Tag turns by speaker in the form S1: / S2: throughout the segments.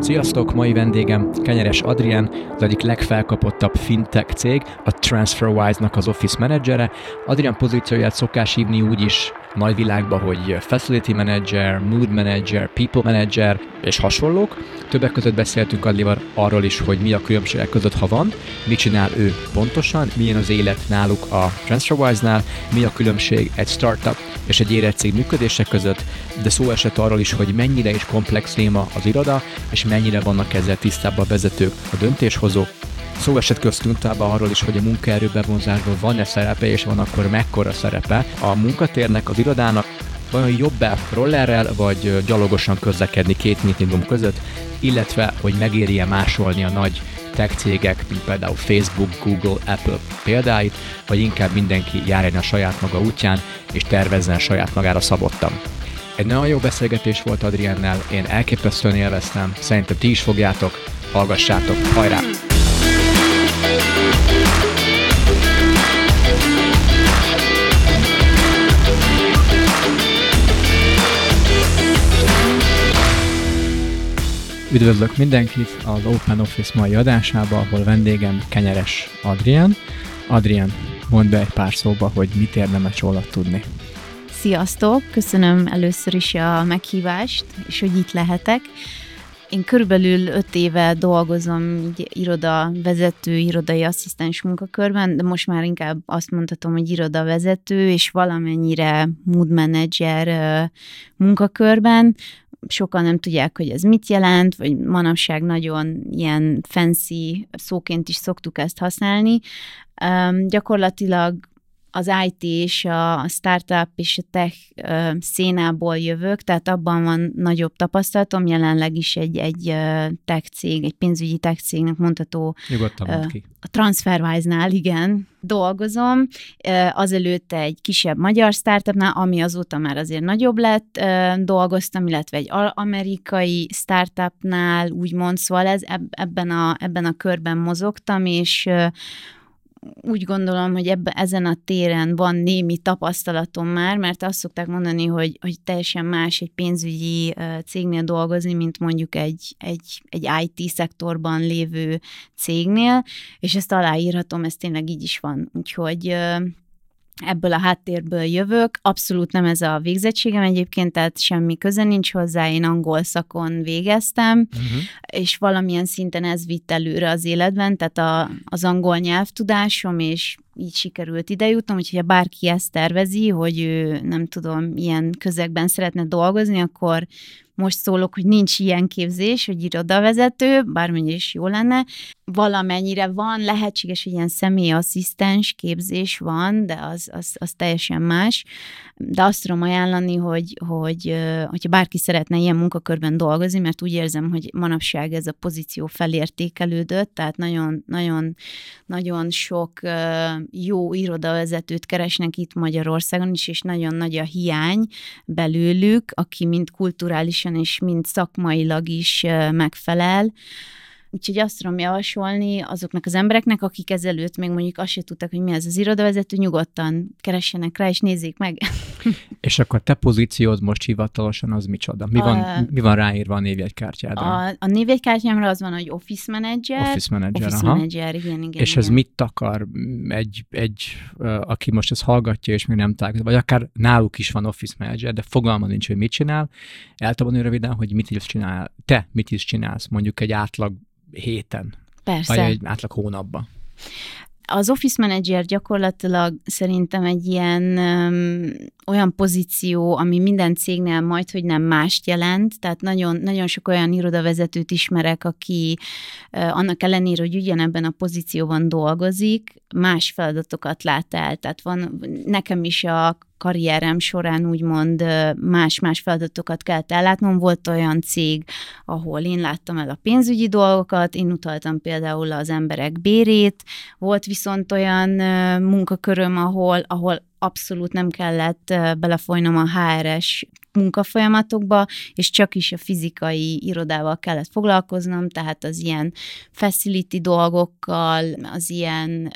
S1: Sziasztok, mai vendégem Kenyeres Adrián, az egyik legfelkapottabb fintech cég, a TransferWise-nak az office menedzsere. Adrián pozícióját szokás hívni úgy is nagyvilágban, hogy Facility Manager, Mood Manager, People Manager és hasonlók. Többek között beszéltünk Adlival arról is, hogy mi a különbségek között, ha van, mit csinál ő pontosan, milyen az élet náluk a TransferWise-nál, mi a különbség egy startup és egy érett cég működése között, de szó esett arról is, hogy mennyire is komplex téma az iroda, és mennyire vannak ezzel tisztában a vezetők, a döntéshozók. Szó esett köztünk továbbá arról is, hogy a munkaerő bevonzásban van-e szerepe, és van akkor mekkora szerepe a munkatérnek, az irodának, vajon jobb-e rollerrel, vagy gyalogosan közlekedni két meetingum között, illetve hogy megéri-e másolni a nagy tech cégek, mint például Facebook, Google, Apple példáit, vagy inkább mindenki járjon a saját maga útján, és tervezzen saját magára szabottan. Egy nagyon jó beszélgetés volt Adriennel, én elképesztően élveztem, szerintem ti is fogjátok, hallgassátok, hajrá! Üdvözlök mindenkit az Open Office mai adásába, ahol vendégem Kenyeres Adrián. Adrián, mondd be egy pár szóba, hogy mit érdemes róla tudni.
S2: Sziasztok! Köszönöm először is a meghívást, és hogy itt lehetek. Én körülbelül öt éve dolgozom így iroda vezető, irodai asszisztens munkakörben, de most már inkább azt mondhatom, hogy iroda vezető, és valamennyire mood manager munkakörben. Sokan nem tudják, hogy ez mit jelent, vagy manapság nagyon ilyen fancy szóként is szoktuk ezt használni. Um, gyakorlatilag az IT és a startup és a tech szénából jövök, tehát abban van nagyobb tapasztalatom, jelenleg is egy, egy tech cég, egy pénzügyi tech cégnek mondható.
S1: Nyugodtan ki.
S2: A TransferWise-nál, igen, dolgozom. Azelőtt egy kisebb magyar startupnál, ami azóta már azért nagyobb lett, dolgoztam, illetve egy amerikai startupnál, úgymond, szóval ez, ebben, a, ebben a körben mozogtam, és úgy gondolom, hogy ebben ezen a téren van némi tapasztalatom már, mert azt szokták mondani, hogy, hogy teljesen más egy pénzügyi cégnél dolgozni, mint mondjuk egy, egy, egy IT szektorban lévő cégnél, és ezt aláírhatom, ez tényleg így is van. Úgyhogy ebből a háttérből jövök. Abszolút nem ez a végzettségem egyébként, tehát semmi köze nincs hozzá, én angol szakon végeztem, uh-huh. és valamilyen szinten ez vitt előre az életben, tehát a, az angol nyelvtudásom, és így sikerült ide jutnom, úgyhogy ha bárki ezt tervezi, hogy ő nem tudom, ilyen közegben szeretne dolgozni, akkor most szólok, hogy nincs ilyen képzés, hogy irodavezető, bármennyire is jó lenne. Valamennyire van, lehetséges, hogy ilyen személyasszisztens képzés van, de az, az, az teljesen más. De azt tudom ajánlani, hogy, hogy hogyha bárki szeretne ilyen munkakörben dolgozni, mert úgy érzem, hogy manapság ez a pozíció felértékelődött, tehát nagyon, nagyon, nagyon sok jó irodavezetőt keresnek itt Magyarországon is, és nagyon nagy a hiány belőlük, aki mind kulturálisan és mind szakmailag is megfelel. Úgyhogy azt tudom javasolni azoknak az embereknek, akik ezelőtt még mondjuk azt se tudtak, hogy mi az az irodavezető, nyugodtan keressenek rá, és nézzék meg.
S1: És akkor te pozíciód most hivatalosan az micsoda? Mi van, a, mi van ráírva a névjegykártyádra?
S2: A, a névjegykártyámra az van, hogy Office Manager.
S1: Office Manager,
S2: Office
S1: aha.
S2: Manager, igen, igen.
S1: És
S2: igen.
S1: ez mit akar egy, egy aki most ezt hallgatja, és még nem találkozik, vagy akár náluk is van Office Manager, de fogalma nincs, hogy mit csinál. El tudom röviden, hogy mit is csinál, te mit is csinálsz, mondjuk egy átlag héten.
S2: Persze.
S1: Vagy egy átlag hónapban.
S2: Az Office Manager gyakorlatilag szerintem egy ilyen olyan pozíció, ami minden cégnél majd, hogy nem mást jelent, tehát nagyon, nagyon sok olyan irodavezetőt ismerek, aki annak ellenére, hogy ugyanebben a pozícióban dolgozik, más feladatokat lát el. Tehát van nekem is a karrierem során úgymond más-más feladatokat kellett ellátnom. Volt olyan cég, ahol én láttam el a pénzügyi dolgokat, én utaltam például az emberek bérét, volt viszont olyan munkaköröm, ahol, ahol abszolút nem kellett belefolynom a HRS munkafolyamatokba, és csak is a fizikai irodával kellett foglalkoznom, tehát az ilyen facility dolgokkal, az ilyen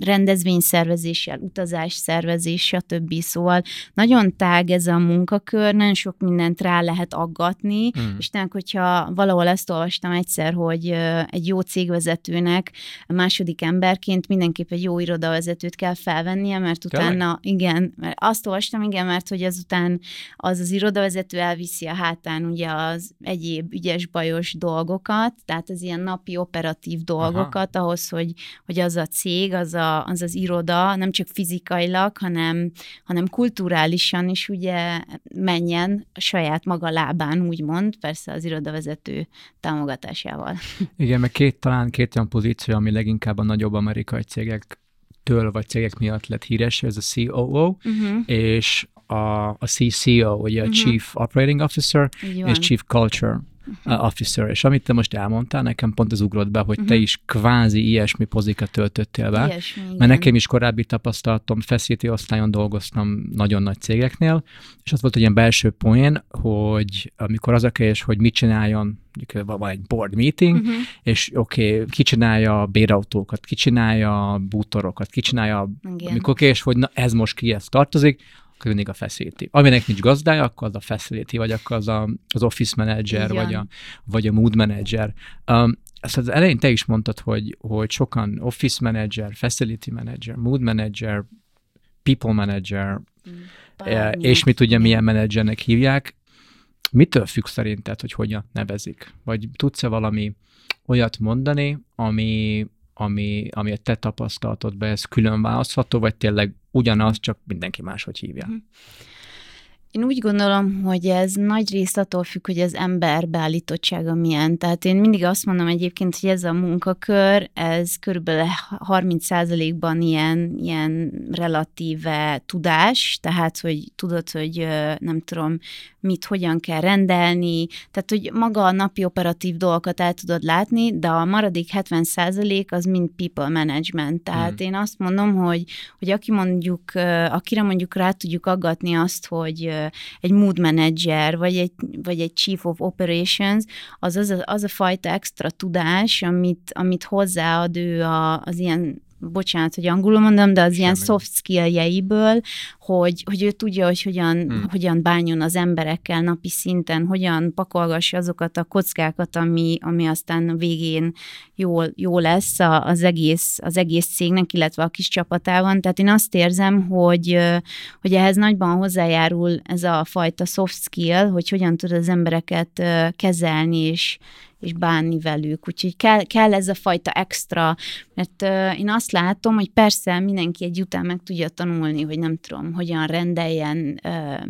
S2: rendezvényszervezéssel, utazásszervezés, stb. Szóval nagyon tág ez a munkakör, nagyon sok mindent rá lehet aggatni, mm. és tehát, hogyha valahol ezt olvastam egyszer, hogy egy jó cégvezetőnek második emberként mindenképp egy jó irodavezetőt kell felvennie, mert utána, Tényleg? igen, mert azt olvastam, igen, mert hogy azután az az irodavezető elviszi a hátán ugye az egyéb ügyes bajos dolgokat, tehát az ilyen napi operatív dolgokat, Aha. ahhoz, hogy, hogy az a cég, az, a, az az iroda nem csak fizikailag, hanem, hanem kulturálisan is ugye menjen a saját maga lábán, úgymond, persze az irodavezető támogatásával.
S1: Igen, meg két, talán két olyan pozíció, ami leginkább a nagyobb amerikai cégek től vagy cégek miatt lett híres, ez a COO, uh-huh. Mhm. és a, a CCO, ugye a uh-huh. Chief Operating Officer, és Chief Culture uh-huh. officer. És amit te most elmondtál, nekem pont az ugrott be, hogy uh-huh. te is kvázi ilyesmi pozikat töltöttél be. Ilyesmi, mert nekem is korábbi tapasztalatom, facility osztályon dolgoztam nagyon nagy cégeknél, és az volt egy ilyen belső poén, hogy amikor az a kérdés, hogy mit csináljon van egy board meeting, uh-huh. és oké, okay, ki csinálja a bérautókat, ki csinálja a bútorokat, ki csinálja, Igen. amikor kérdés, hogy na ez most ki ez tartozik, akkor mindig a facility. Aminek nincs gazdája, akkor az a facility, vagy akkor az a, az office manager, vagy a, vagy a mood manager. Um, ezt az elején te is mondtad, hogy, hogy sokan office manager, facility manager, mood manager, people manager, mm, Bármi. és mit tudja, milyen menedzsernek hívják. Mitől függ szerinted, hogy hogyan nevezik? Vagy tudsz-e valami olyat mondani, ami, ami, ami a te tapasztalatodban ez külön választható, vagy tényleg ugyanaz, csak mindenki máshogy hívja? Mhm.
S2: Én úgy gondolom, hogy ez nagy részt attól függ, hogy az ember beállítottsága milyen. Tehát én mindig azt mondom egyébként, hogy ez a munkakör, ez körülbelül 30%-ban ilyen, ilyen relatíve tudás, tehát hogy tudod, hogy nem tudom, mit hogyan kell rendelni, tehát hogy maga a napi operatív dolgokat el tudod látni, de a maradék 70% az mind people management. Tehát hmm. én azt mondom, hogy, hogy aki mondjuk, akire mondjuk rá tudjuk aggatni azt, hogy egy mood manager, vagy egy, vagy egy chief of operations, az az a, az a fajta extra tudás, amit, amit hozzáad ő a, az ilyen bocsánat, hogy angolul mondom, de az Semmi. ilyen soft skill-jeiből, hogy, hogy ő tudja, hogy hogyan, hmm. hogyan bánjon az emberekkel napi szinten, hogyan pakolgassa azokat a kockákat, ami, ami aztán végén jól, jó lesz az egész, az egész cégnek, illetve a kis csapatában. Tehát én azt érzem, hogy, hogy ehhez nagyban hozzájárul ez a fajta soft skill, hogy hogyan tud az embereket kezelni és, és bánni velük. Úgyhogy kell, kell ez a fajta extra, mert uh, én azt látom, hogy persze mindenki egy után meg tudja tanulni, hogy nem tudom, hogyan rendeljen, uh,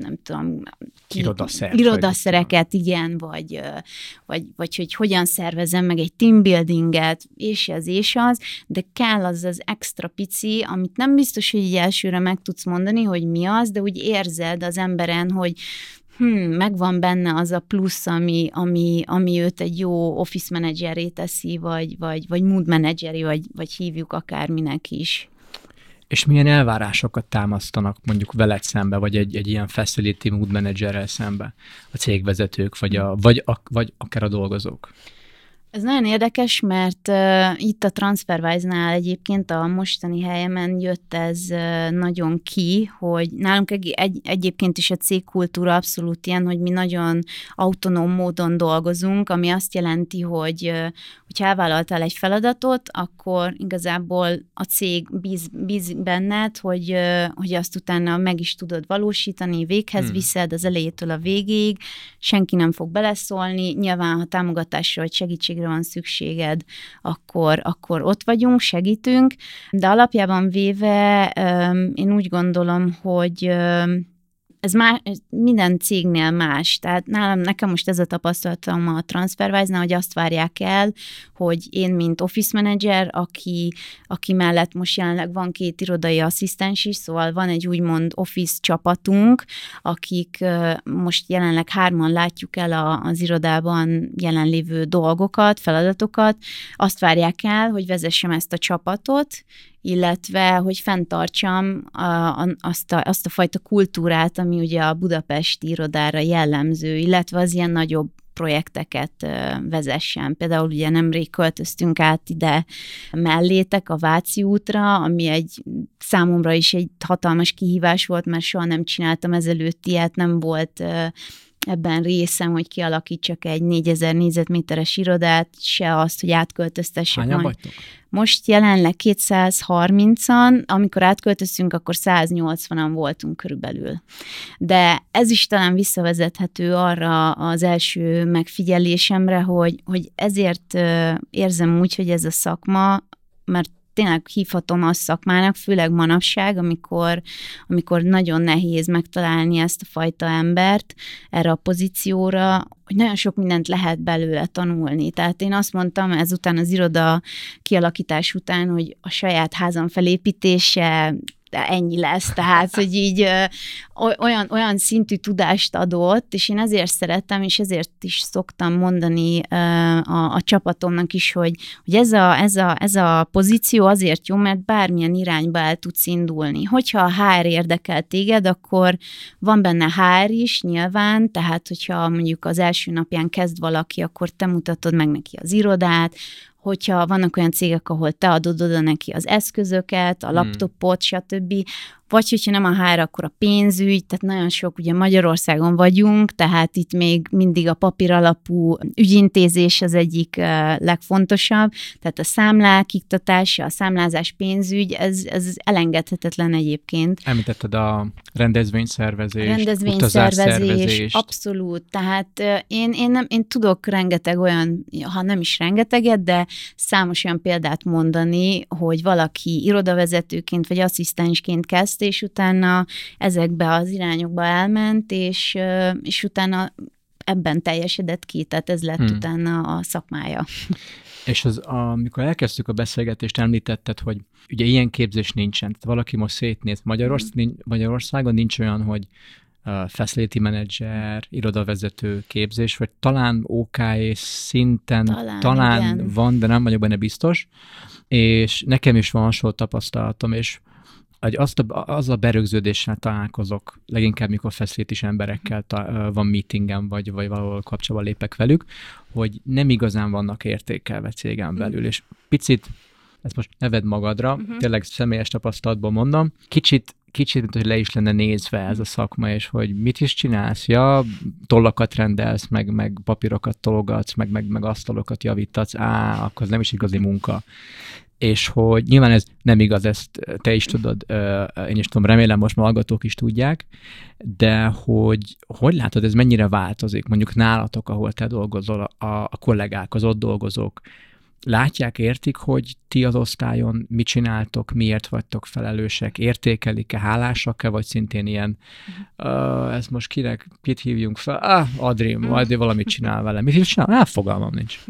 S2: nem tudom,
S1: ki, Irodaszer,
S2: irodaszereket, vagy igen, vagy, uh, vagy, vagy hogy hogyan szervezem meg egy teambuildinget, és ez, és az, de kell az az extra pici, amit nem biztos, hogy így elsőre meg tudsz mondani, hogy mi az, de úgy érzed az emberen, hogy hmm, megvan benne az a plusz, ami, ami, ami őt egy jó office manageré teszi, vagy, vagy, vagy mood manageri, vagy, vagy hívjuk akárminek is.
S1: És milyen elvárásokat támasztanak mondjuk veled szembe, vagy egy, egy ilyen facility mood managerrel szembe a cégvezetők, vagy, a, vagy, a, vagy akár a dolgozók?
S2: Ez nagyon érdekes, mert uh, itt a TransferWise-nál egyébként a mostani helyemen jött ez uh, nagyon ki, hogy nálunk egy, egy, egyébként is a cégkultúra abszolút ilyen, hogy mi nagyon autonóm módon dolgozunk, ami azt jelenti, hogy uh, hogyha elvállaltál egy feladatot, akkor igazából a cég bíz, bíz benned, hogy, hogy azt utána meg is tudod valósítani, véghez hmm. viszed az elejétől a végéig, senki nem fog beleszólni, nyilván ha támogatásra vagy segítségre van szükséged, akkor, akkor ott vagyunk, segítünk, de alapjában véve én úgy gondolom, hogy ez már minden cégnél más. Tehát nálam, nekem most ez a tapasztalatom a TransferWise-nál, hogy azt várják el, hogy én, mint office manager, aki, aki mellett most jelenleg van két irodai asszisztens is, szóval van egy úgymond office csapatunk, akik most jelenleg hárman látjuk el a, az irodában jelenlévő dolgokat, feladatokat, azt várják el, hogy vezessem ezt a csapatot, illetve hogy fenntartsam azt, a, azt a fajta kultúrát, ami ugye a budapesti irodára jellemző, illetve az ilyen nagyobb projekteket vezessen. Például ugye nemrég költöztünk át ide mellétek a Váci útra, ami egy számomra is egy hatalmas kihívás volt, mert soha nem csináltam ezelőtt ilyet, nem volt ebben részem, hogy kialakítsak egy 4000 négyzetméteres irodát, se azt, hogy átköltöztessek
S1: Hányan majd. vagytok?
S2: Most jelenleg 230-an, amikor átköltöztünk, akkor 180-an voltunk körülbelül. De ez is talán visszavezethető arra az első megfigyelésemre, hogy, hogy ezért érzem úgy, hogy ez a szakma, mert tényleg hívhatom azt szakmának, főleg manapság, amikor, amikor nagyon nehéz megtalálni ezt a fajta embert erre a pozícióra, hogy nagyon sok mindent lehet belőle tanulni. Tehát én azt mondtam ezután az iroda kialakítás után, hogy a saját házam felépítése de ennyi lesz, tehát, hogy így olyan, olyan szintű tudást adott, és én ezért szeretem, és ezért is szoktam mondani a, a csapatomnak is, hogy, hogy ez, a, ez, a, ez a pozíció azért jó, mert bármilyen irányba el tudsz indulni. Hogyha a HR érdekel téged, akkor van benne HR is nyilván, tehát hogyha mondjuk az első napján kezd valaki, akkor te mutatod meg neki az irodát, hogyha vannak olyan cégek, ahol te adod oda neki az eszközöket, a hmm. laptopot, stb., vagy hogyha nem a HR, akkor a pénzügy, tehát nagyon sok, ugye Magyarországon vagyunk, tehát itt még mindig a papír alapú ügyintézés az egyik legfontosabb, tehát a számlák iktatása, a számlázás pénzügy, ez, ez elengedhetetlen egyébként.
S1: Említetted a rendezvényszervezés,
S2: rendezvényszervezés, abszolút, tehát én, én, nem, én tudok rengeteg olyan, ha nem is rengeteget, de számos olyan példát mondani, hogy valaki irodavezetőként vagy asszisztensként kezd, ezt, és utána ezekbe az irányokba elment, és, és utána ebben teljesedett ki, tehát ez lett hmm. utána a szakmája.
S1: És az, amikor elkezdtük a beszélgetést, említetted, hogy ugye ilyen képzés nincsen. Tehát valaki most szétnéz. Magyarorsz, hmm. Magyarországon nincs olyan, hogy uh, facility manager, irodavezető képzés, vagy talán OK szinten talán, talán van, de nem vagyok benne biztos. És nekem is van hasonló tapasztalatom, és hogy azt a, az a berögződéssel találkozok, leginkább mikor is emberekkel ta, van meetingem, vagy, vagy valahol kapcsolatban lépek velük, hogy nem igazán vannak értékelve cégem mm. belül, és picit, ezt most neved magadra, uh-huh. tényleg személyes tapasztalatból mondom, kicsit kicsit, mint hogy le is lenne nézve ez a szakma, és hogy mit is csinálsz, ja, tollakat rendelsz, meg, meg papírokat tologatsz, meg, meg, meg asztalokat javítatsz, á, akkor ez nem is igazi munka és hogy nyilván ez nem igaz, ezt te is tudod, én is tudom, remélem most hallgatók is tudják, de hogy hogy látod, ez mennyire változik, mondjuk nálatok, ahol te dolgozol, a, a kollégák, az ott dolgozók, látják, értik, hogy ti az osztályon mit csináltok, miért vagytok felelősek, értékelik-e, hálásak-e, vagy szintén ilyen, uh, ezt most kinek, kit hívjunk fel, ah, Adri, majd valamit csinál vele. Mit is csinál? Hát fogalmam nincs.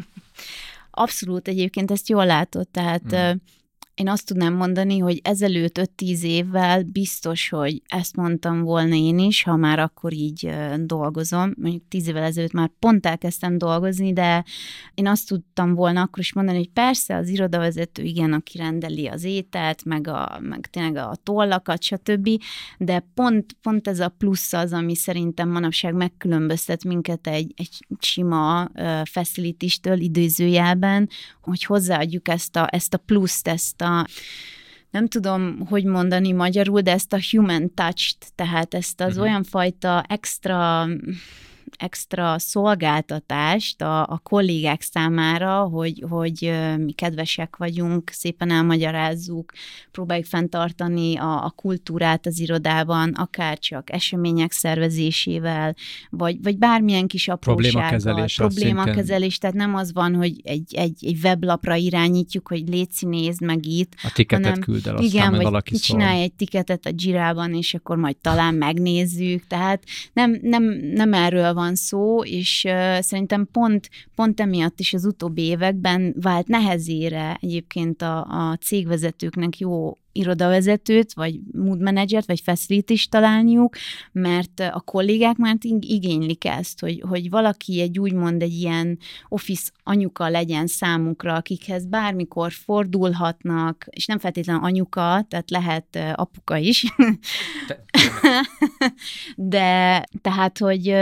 S2: Abszolút egyébként ezt jól látod, tehát hmm én azt tudnám mondani, hogy ezelőtt 5-10 évvel biztos, hogy ezt mondtam volna én is, ha már akkor így dolgozom. Mondjuk 10 évvel ezelőtt már pont elkezdtem dolgozni, de én azt tudtam volna akkor is mondani, hogy persze az irodavezető igen, aki rendeli az ételt, meg, a, meg tényleg a tollakat, stb., de pont, pont ez a plusz az, ami szerintem manapság megkülönböztet minket egy, egy sima uh, facilitistől időzőjelben, hogy hozzáadjuk ezt a, ezt a pluszt, ezt a a nem tudom, hogy mondani magyarul, de ezt a human touch-t, tehát ezt az uh-huh. olyan fajta extra extra szolgáltatást a, a kollégák számára, hogy, hogy mi kedvesek vagyunk, szépen elmagyarázzuk, próbáljuk fenntartani a, a kultúrát az irodában, akár csak események szervezésével, vagy, vagy bármilyen kis aprósággal. Problémakezelés. Problémakezelés, tehát nem az van, hogy egy, egy, egy weblapra irányítjuk, hogy légy nézd meg itt.
S1: A tiketet hanem, küld el, aztán igen, vagy valaki
S2: csinálj egy tiketet a Girában, és akkor majd talán megnézzük. Tehát nem, nem, nem erről van szó, és szerintem pont, pont emiatt is az utóbbi években vált nehezére egyébként a, a cégvezetőknek jó irodavezetőt, vagy mood managert, vagy facility találniuk, mert a kollégák már igénylik ezt, hogy, hogy valaki egy úgymond egy ilyen office anyuka legyen számukra, akikhez bármikor fordulhatnak, és nem feltétlenül anyuka, tehát lehet apuka is. De tehát, hogy,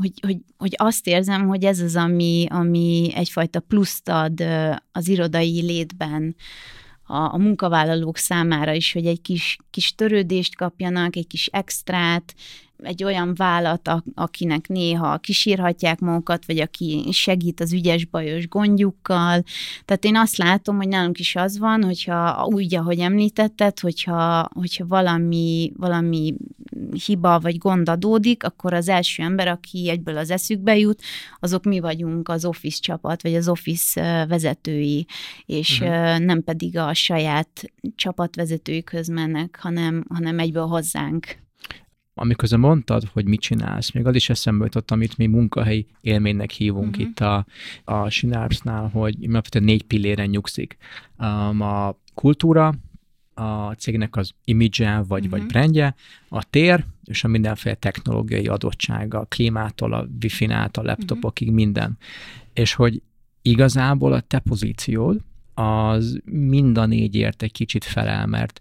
S2: hogy, hogy, hogy azt érzem, hogy ez az, ami, ami egyfajta pluszt ad az irodai létben a, a munkavállalók számára is, hogy egy kis, kis törődést kapjanak, egy kis extrát, egy olyan vállat, akinek néha kisírhatják magukat, vagy aki segít az ügyes bajos gondjukkal. Tehát én azt látom, hogy nálunk is az van, hogyha úgy, ahogy említetted, hogyha, hogyha valami, valami hiba vagy gond adódik, akkor az első ember, aki egyből az eszükbe jut, azok mi vagyunk az office csapat, vagy az office vezetői, és uh-huh. nem pedig a saját csapatvezetőikhöz mennek, hanem, hanem egyből hozzánk
S1: amikor mondtad, hogy mit csinálsz, még az is eszembe jutott, amit mi munkahelyi élménynek hívunk uh-huh. itt a, a Sinárpsnál, hogy négy pilléren nyugszik. Um, a kultúra, a cégnek az image vagy, uh-huh. vagy brandje, a tér, és a mindenféle technológiai adottsága, a klímától, a wifi-n át, a laptopokig, uh-huh. minden. És hogy igazából a te pozíciód az mind a négyért egy kicsit felel, mert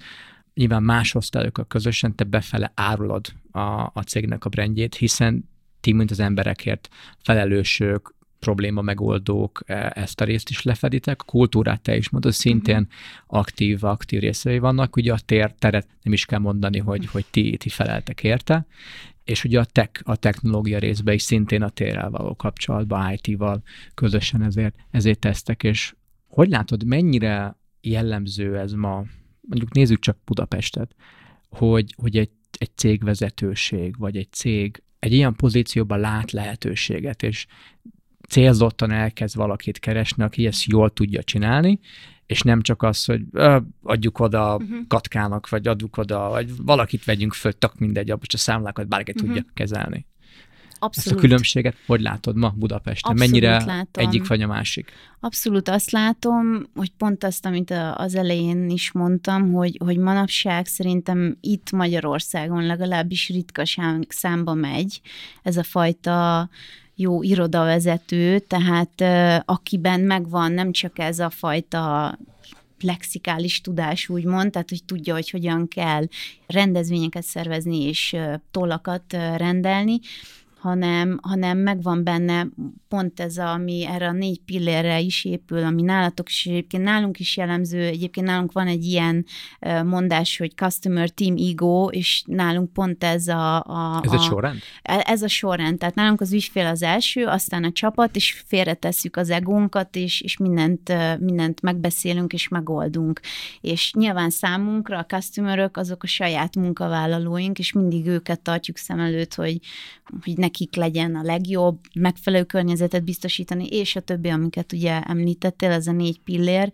S1: nyilván más osztályokkal közösen te befele árulod a, a cégnek a brandjét, hiszen ti, mint az emberekért felelősök, probléma megoldók, e, ezt a részt is lefeditek, a kultúrát te is mondod, szintén uh-huh. aktív, aktív részei vannak, ugye a tér, teret nem is kell mondani, hogy, hogy ti, ti feleltek érte, és ugye a tech, a technológia részben is szintén a térrel való kapcsolatban, IT-val közösen ezért, ezért tesztek, és hogy látod, mennyire jellemző ez ma mondjuk nézzük csak Budapestet, hogy, hogy egy, egy cégvezetőség, vagy egy cég egy ilyen pozícióban lát lehetőséget, és célzottan elkezd valakit keresni, aki ezt jól tudja csinálni, és nem csak az, hogy ö, adjuk oda uh-huh. katkának, vagy adjuk oda, vagy valakit vegyünk föl, tök mindegy, abban a számlákat bárki uh-huh. tudja kezelni. Abszolút. Ezt a különbséget hogy látod ma Budapesten? Abszolút Mennyire látom. egyik vagy a másik?
S2: Abszolút azt látom, hogy pont azt, amit az elején is mondtam, hogy, hogy manapság szerintem itt Magyarországon legalábbis ritkaság számba megy ez a fajta jó irodavezető, tehát akiben megvan nem csak ez a fajta lexikális tudás, úgymond, tehát hogy tudja, hogy hogyan kell rendezvényeket szervezni és tollakat rendelni, hanem, hanem megvan benne pont ez, a, ami erre a négy pillérre is épül, ami nálatok is egyébként nálunk is jellemző, egyébként nálunk van egy ilyen mondás, hogy customer team ego, és nálunk pont ez a... a
S1: ez
S2: a,
S1: egy sorrend?
S2: E, ez a sorrend, tehát nálunk az ügyfél az első, aztán a csapat, és félretesszük az egónkat, és, és mindent, mindent megbeszélünk és megoldunk. És nyilván számunkra a customerök azok a saját munkavállalóink, és mindig őket tartjuk szem előtt, hogy, hogy ne nekik legyen a legjobb, megfelelő környezetet biztosítani, és a többi, amiket ugye említettél, ez a négy pillér.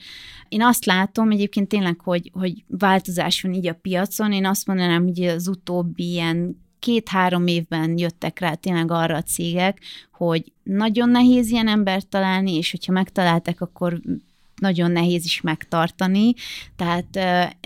S2: Én azt látom egyébként tényleg, hogy, hogy változás van így a piacon. Én azt mondanám, hogy az utóbbi ilyen két-három évben jöttek rá tényleg arra a cégek, hogy nagyon nehéz ilyen embert találni, és hogyha megtaláltak, akkor nagyon nehéz is megtartani, tehát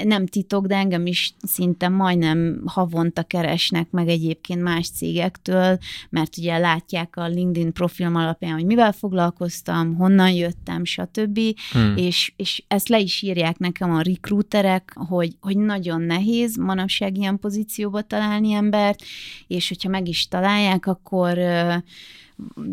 S2: nem titok, de engem is szinte majdnem havonta keresnek meg egyébként más cégektől, mert ugye látják a LinkedIn profilom alapján, hogy mivel foglalkoztam, honnan jöttem, stb. Hmm. És, és ezt le is írják nekem a recruiterek, hogy, hogy nagyon nehéz manapság ilyen pozícióba találni embert, és hogyha meg is találják, akkor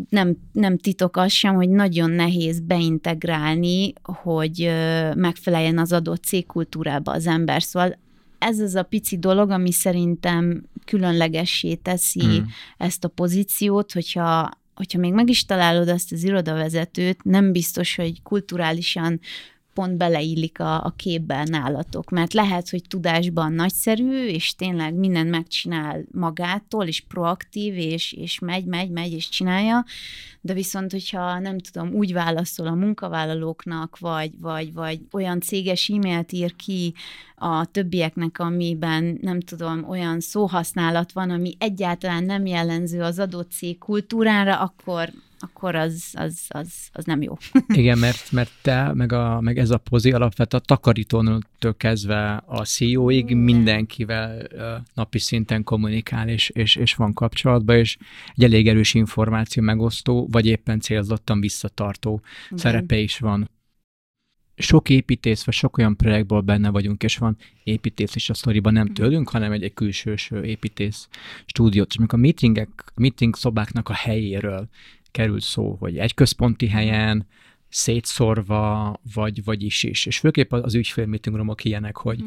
S2: nem, nem titok az sem, hogy nagyon nehéz beintegrálni, hogy megfeleljen az adott cégkultúrába az ember. Szóval ez az a pici dolog, ami szerintem különlegessé teszi hmm. ezt a pozíciót, hogyha hogyha még meg is találod azt az irodavezetőt, nem biztos, hogy kulturálisan pont beleillik a, a képbe nálatok, mert lehet, hogy tudásban nagyszerű, és tényleg mindent megcsinál magától, és proaktív, és, és megy, megy, megy, és csinálja, de viszont, hogyha nem tudom, úgy válaszol a munkavállalóknak, vagy, vagy, vagy olyan céges e-mailt ír ki a többieknek, amiben nem tudom, olyan szóhasználat van, ami egyáltalán nem jellemző az adott cég kultúrára, akkor akkor az, az, az, az nem jó.
S1: Igen, mert, mert te, meg, a, meg ez a pozi alapvetően a takarítónőtől kezdve a CEO-ig mindenkivel napi szinten kommunikál, és, és, és van kapcsolatban, és egy elég erős információ megosztó, vagy éppen célzottan visszatartó Igen. szerepe is van sok építész, vagy sok olyan projektból benne vagyunk, és van építész is a sztoriban, nem mhm. tőlünk, hanem egy, egy külsős építész stúdiót. És amikor a meetingek, meeting szobáknak a helyéről került szó, hogy egy központi helyen, szétszorva, vagy, vagy is is. És főképp az ügyfél meeting roomok ilyenek, hogy mm.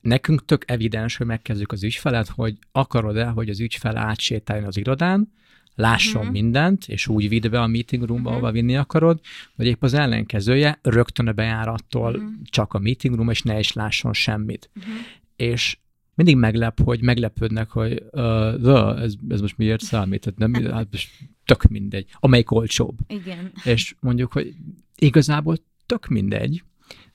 S1: nekünk tök evidens, hogy megkezdjük az ügyfelet, hogy akarod-e, hogy az ügyfel átsétáljon az irodán, lásson uh-huh. mindent, és úgy vidd be a meeting roomba, uh-huh. ahova vinni akarod, vagy épp az ellenkezője, rögtön a bejárattól uh-huh. csak a meeting room, és ne is lásson semmit. Uh-huh. És mindig meglep, hogy meglepődnek, hogy uh, ez, ez most miért számít, tehát nem, hát most tök mindegy, amelyik olcsóbb.
S2: Igen.
S1: És mondjuk, hogy igazából tök mindegy,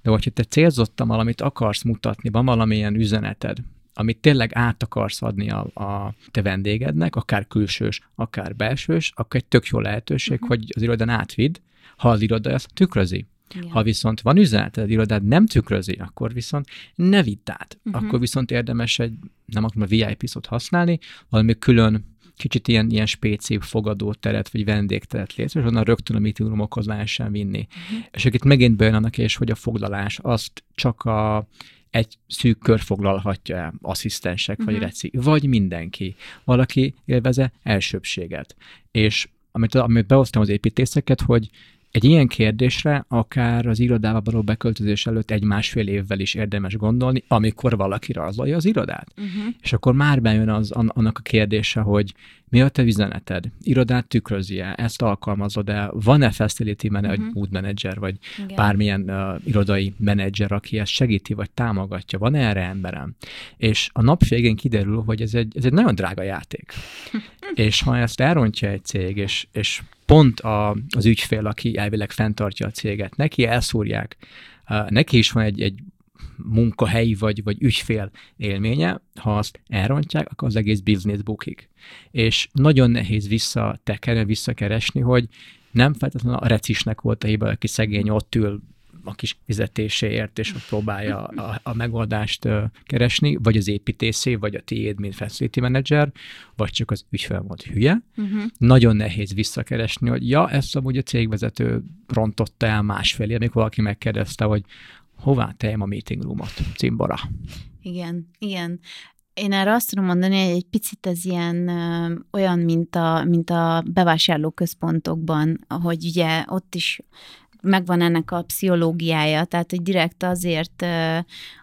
S1: de hogyha te célzottan valamit akarsz mutatni, van valamilyen üzeneted, amit tényleg át akarsz adni a, a te vendégednek, akár külsős, akár belsős, akkor egy tök jó lehetőség, uh-huh. hogy az irodán átvidd, ha az iroda ezt tükrözi. Igen. Ha viszont van üzenet, az irodád nem tükrözi, akkor viszont ne vidd át. Uh-huh. Akkor viszont érdemes egy, nem akarom a VIP-szót használni, valami külön kicsit ilyen, ilyen spéci fogadóteret, vagy vendégteret létre, és onnan rögtön a meeting roomokhoz lehessen vinni. Uh-huh. És itt megint bejön annak és, hogy a foglalás azt csak a egy szűk kör foglalhatja el, asszisztensek uh-huh. vagy mhm. reci, vagy mindenki. Valaki élveze elsőbséget. És amit, amit behoztam az építészeket, hogy egy ilyen kérdésre akár az irodába való beköltözés előtt egy-másfél évvel is érdemes gondolni, amikor valaki rajzolja az irodát. Uh-huh. És akkor már bejön az, annak a kérdése, hogy mi a te üzeneted? Irodát tükrözi-e? Ezt alkalmazod-e? Van-e facility manager, uh-huh. mood manager, vagy Igen. bármilyen uh, irodai menedzser, aki ezt segíti, vagy támogatja? Van-e erre emberem? És a nap végén kiderül, hogy ez egy, ez egy nagyon drága játék. és ha ezt elrontja egy cég, és, és pont a, az ügyfél, aki elvileg fenntartja a céget, neki elszúrják, neki is van egy, egy munkahelyi vagy, vagy ügyfél élménye, ha azt elrontják, akkor az egész business bukik. És nagyon nehéz visszatekerni, visszakeresni, hogy nem feltétlenül a recisnek volt a hiba, aki szegény ott ül a kis fizetéséért, és próbálja a, a megoldást keresni, vagy az építészé, vagy a tiéd, mint facility manager, vagy csak az ügyfél volt hülye. Uh-huh. Nagyon nehéz visszakeresni, hogy ja, ezt amúgy a cégvezető rontotta el másfelé, amikor valaki megkérdezte, hogy hová tejem a meeting roomot, cimbora.
S2: Igen, igen. Én erre azt tudom mondani, hogy egy picit ez ilyen ö, olyan, mint a, mint a bevásárlóközpontokban, hogy ugye ott is megvan ennek a pszichológiája, tehát hogy direkt azért,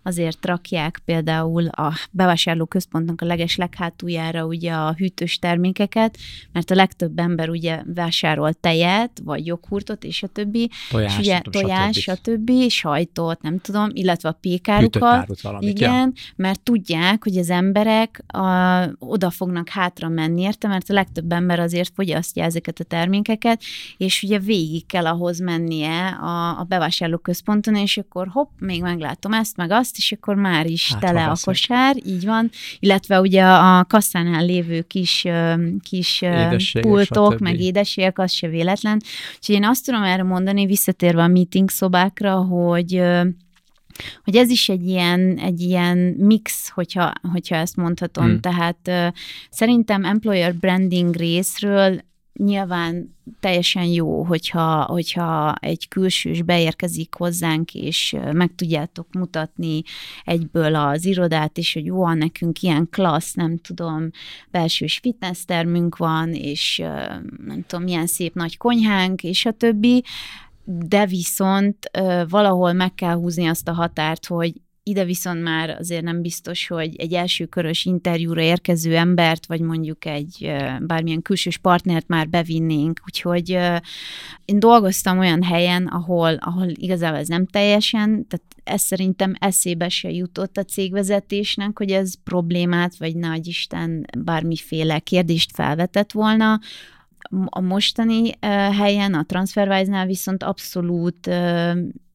S2: azért rakják például a bevásárlóközpontnak a leges leghátuljára ugye a hűtős termékeket, mert a legtöbb ember ugye vásárol tejet, vagy joghurtot, és a többi,
S1: tojás,
S2: és ugye tojás, stb. többi, sajtot, nem tudom, illetve a pékárukat.
S1: Valamit,
S2: igen, ja. mert tudják, hogy az emberek a, oda fognak hátra menni, érte, mert a legtöbb ember azért fogyasztja ezeket a termékeket, és ugye végig kell ahhoz mennie a, a bevásárlóközponton, és akkor hopp, még meglátom ezt, meg azt, és akkor már is hát, tele a kosár, így van, illetve ugye a kasszánál lévő kis, kis pultok, meg édességek, az se véletlen. Úgyhogy én azt tudom erre mondani, visszatérve a meeting szobákra, hogy hogy ez is egy ilyen, egy ilyen mix, hogyha, hogyha ezt mondhatom. Hmm. Tehát uh, szerintem employer branding részről nyilván teljesen jó, hogyha, hogyha egy külsős beérkezik hozzánk, és meg tudjátok mutatni egyből az irodát, és hogy jó, nekünk ilyen klassz, nem tudom, belsős fitnesstermünk van, és nem tudom, milyen szép nagy konyhánk, és a többi, de viszont valahol meg kell húzni azt a határt, hogy ide viszont már azért nem biztos, hogy egy első körös interjúra érkező embert, vagy mondjuk egy bármilyen külsős partnert már bevinnénk. Úgyhogy én dolgoztam olyan helyen, ahol, ahol igazából ez nem teljesen, tehát ez szerintem eszébe se jutott a cégvezetésnek, hogy ez problémát, vagy nagy Isten bármiféle kérdést felvetett volna, a mostani helyen, a TransferWise-nál viszont abszolút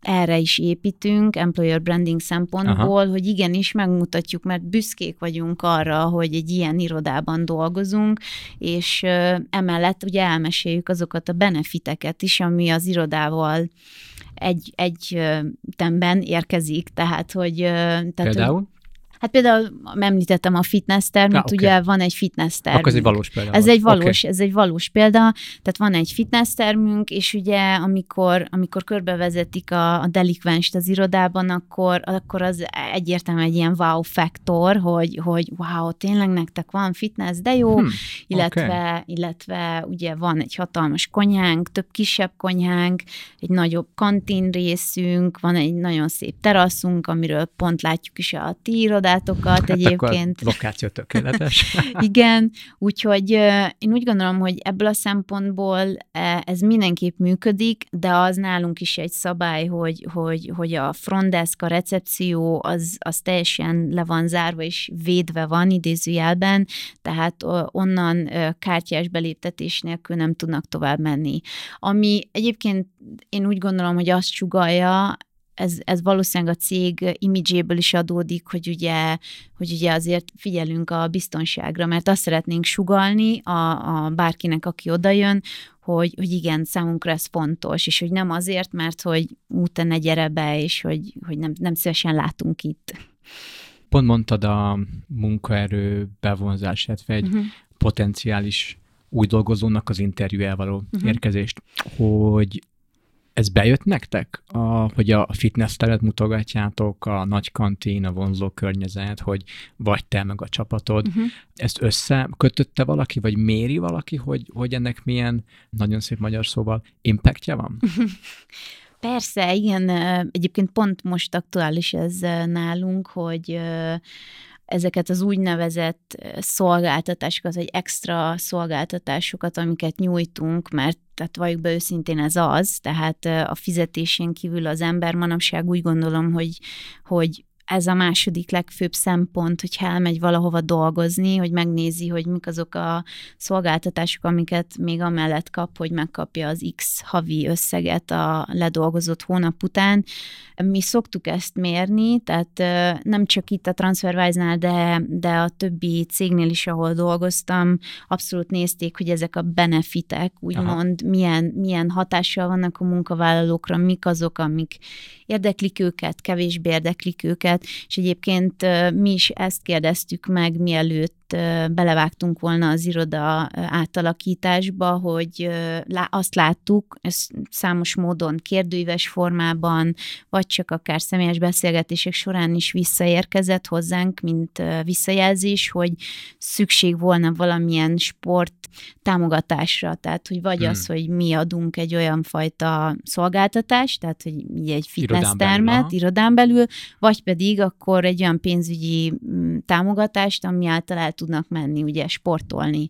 S2: erre is építünk, employer branding szempontból, Aha. hogy igenis megmutatjuk, mert büszkék vagyunk arra, hogy egy ilyen irodában dolgozunk, és emellett ugye elmeséljük azokat a benefiteket is, ami az irodával egy, egy temben érkezik, tehát hogy... Tehát,
S1: Például? Hogy,
S2: Hát például említettem a fitness termet, ja, okay. ugye van egy fitness termünk.
S1: Akkor ez egy valós példa.
S2: Ez egy valós, okay. ez egy valós példa, tehát van egy fitness termünk, és ugye amikor, amikor körbevezetik a, a delikvensít az irodában, akkor, akkor az egyértelműen egy ilyen wow faktor, hogy, hogy wow, tényleg nektek van fitness, de jó, hmm, illetve, okay. illetve ugye van egy hatalmas konyhánk, több kisebb konyhánk, egy nagyobb kantin részünk, van egy nagyon szép teraszunk, amiről pont látjuk is a ti irodát, irodátokat hát egyébként.
S1: lokáció tökéletes.
S2: Igen, úgyhogy én úgy gondolom, hogy ebből a szempontból e, ez mindenképp működik, de az nálunk is egy szabály, hogy, hogy, hogy a frontdesk, a recepció az, az teljesen le van zárva és védve van idézőjelben, tehát onnan kártyás beléptetés nélkül nem tudnak tovább menni. Ami egyébként én úgy gondolom, hogy azt sugalja ez, ez valószínűleg a cég imidzséből is adódik, hogy ugye, hogy ugye azért figyelünk a biztonságra, mert azt szeretnénk sugalni a, a bárkinek, aki odajön, hogy, hogy igen, számunkra ez fontos, és hogy nem azért, mert hogy úten ne gyere be, és hogy, hogy nem, nem szívesen látunk itt.
S1: Pont mondtad a munkaerő bevonzását, vagy egy uh-huh. potenciális új dolgozónak az interjú való uh-huh. érkezést, hogy ez bejött nektek, a, hogy a fitness teret mutogatjátok, a nagy kantin, a vonzó környezet, hogy vagy te meg a csapatod. Uh-huh. Ezt összekötötte valaki, vagy méri valaki, hogy, hogy ennek milyen, nagyon szép magyar szóval, impactja van?
S2: Persze, igen. Egyébként pont most aktuális ez nálunk, hogy ezeket az úgynevezett szolgáltatásokat, vagy extra szolgáltatásokat, amiket nyújtunk, mert tehát valljuk be őszintén ez az, tehát a fizetésén kívül az ember manapság úgy gondolom, hogy, hogy ez a második legfőbb szempont, hogyha elmegy valahova dolgozni, hogy megnézi, hogy mik azok a szolgáltatások, amiket még amellett kap, hogy megkapja az X havi összeget a ledolgozott hónap után. Mi szoktuk ezt mérni, tehát nem csak itt a TransferWise-nál, de, de a többi cégnél is, ahol dolgoztam, abszolút nézték, hogy ezek a benefitek, úgymond milyen, milyen hatással vannak a munkavállalókra, mik azok, amik érdeklik őket, kevésbé érdeklik őket, és egyébként mi is ezt kérdeztük meg, mielőtt belevágtunk volna az iroda átalakításba, hogy azt láttuk, ez számos módon kérdőíves formában, vagy csak akár személyes beszélgetések során is visszaérkezett hozzánk, mint visszajelzés, hogy szükség volna valamilyen sport támogatásra, tehát hogy vagy hmm. az, hogy mi adunk egy olyan fajta szolgáltatást, tehát hogy egy fitness irodán termet belül, irodán belül, vagy pedig akkor egy olyan pénzügyi támogatást, ami által el tudnak menni, ugye sportolni.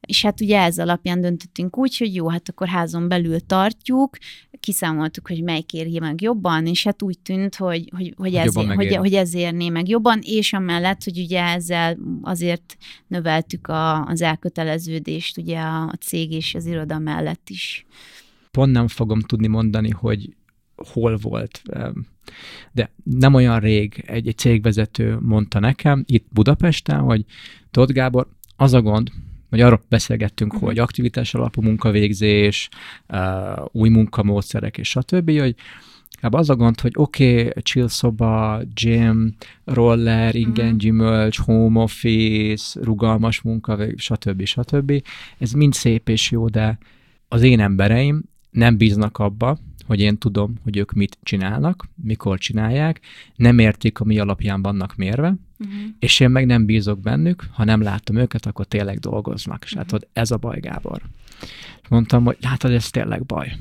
S2: És hát ugye ez alapján döntöttünk úgy, hogy jó, hát akkor házon belül tartjuk, kiszámoltuk, hogy melyik érje meg jobban, és hát úgy tűnt, hogy, hogy, hogy, ez, hogy, hogy ez érné meg jobban, és amellett, hogy ugye ezzel azért növeltük a, az elköteleződést ugye a, a cég és az iroda mellett is.
S1: Pont nem fogom tudni mondani, hogy hol volt. De nem olyan rég egy, egy cégvezető mondta nekem itt Budapesten, hogy Tóth Gábor, az a gond, vagy arról beszélgettünk, uh-huh. hogy aktivitás alapú munkavégzés, új munkamódszerek és stb., hogy az a gond, hogy oké, okay, chill szoba, gym, roller, ingen, uh-huh. gyümölcs, home office, rugalmas munka, stb. stb. Ez mind szép és jó, de az én embereim nem bíznak abba, hogy én tudom, hogy ők mit csinálnak, mikor csinálják, nem értik, mi alapján vannak mérve, uh-huh. és én meg nem bízok bennük, ha nem látom őket, akkor tényleg dolgoznak. És uh-huh. látod, ez a baj, Gábor. Mondtam, hogy látod, ez tényleg baj.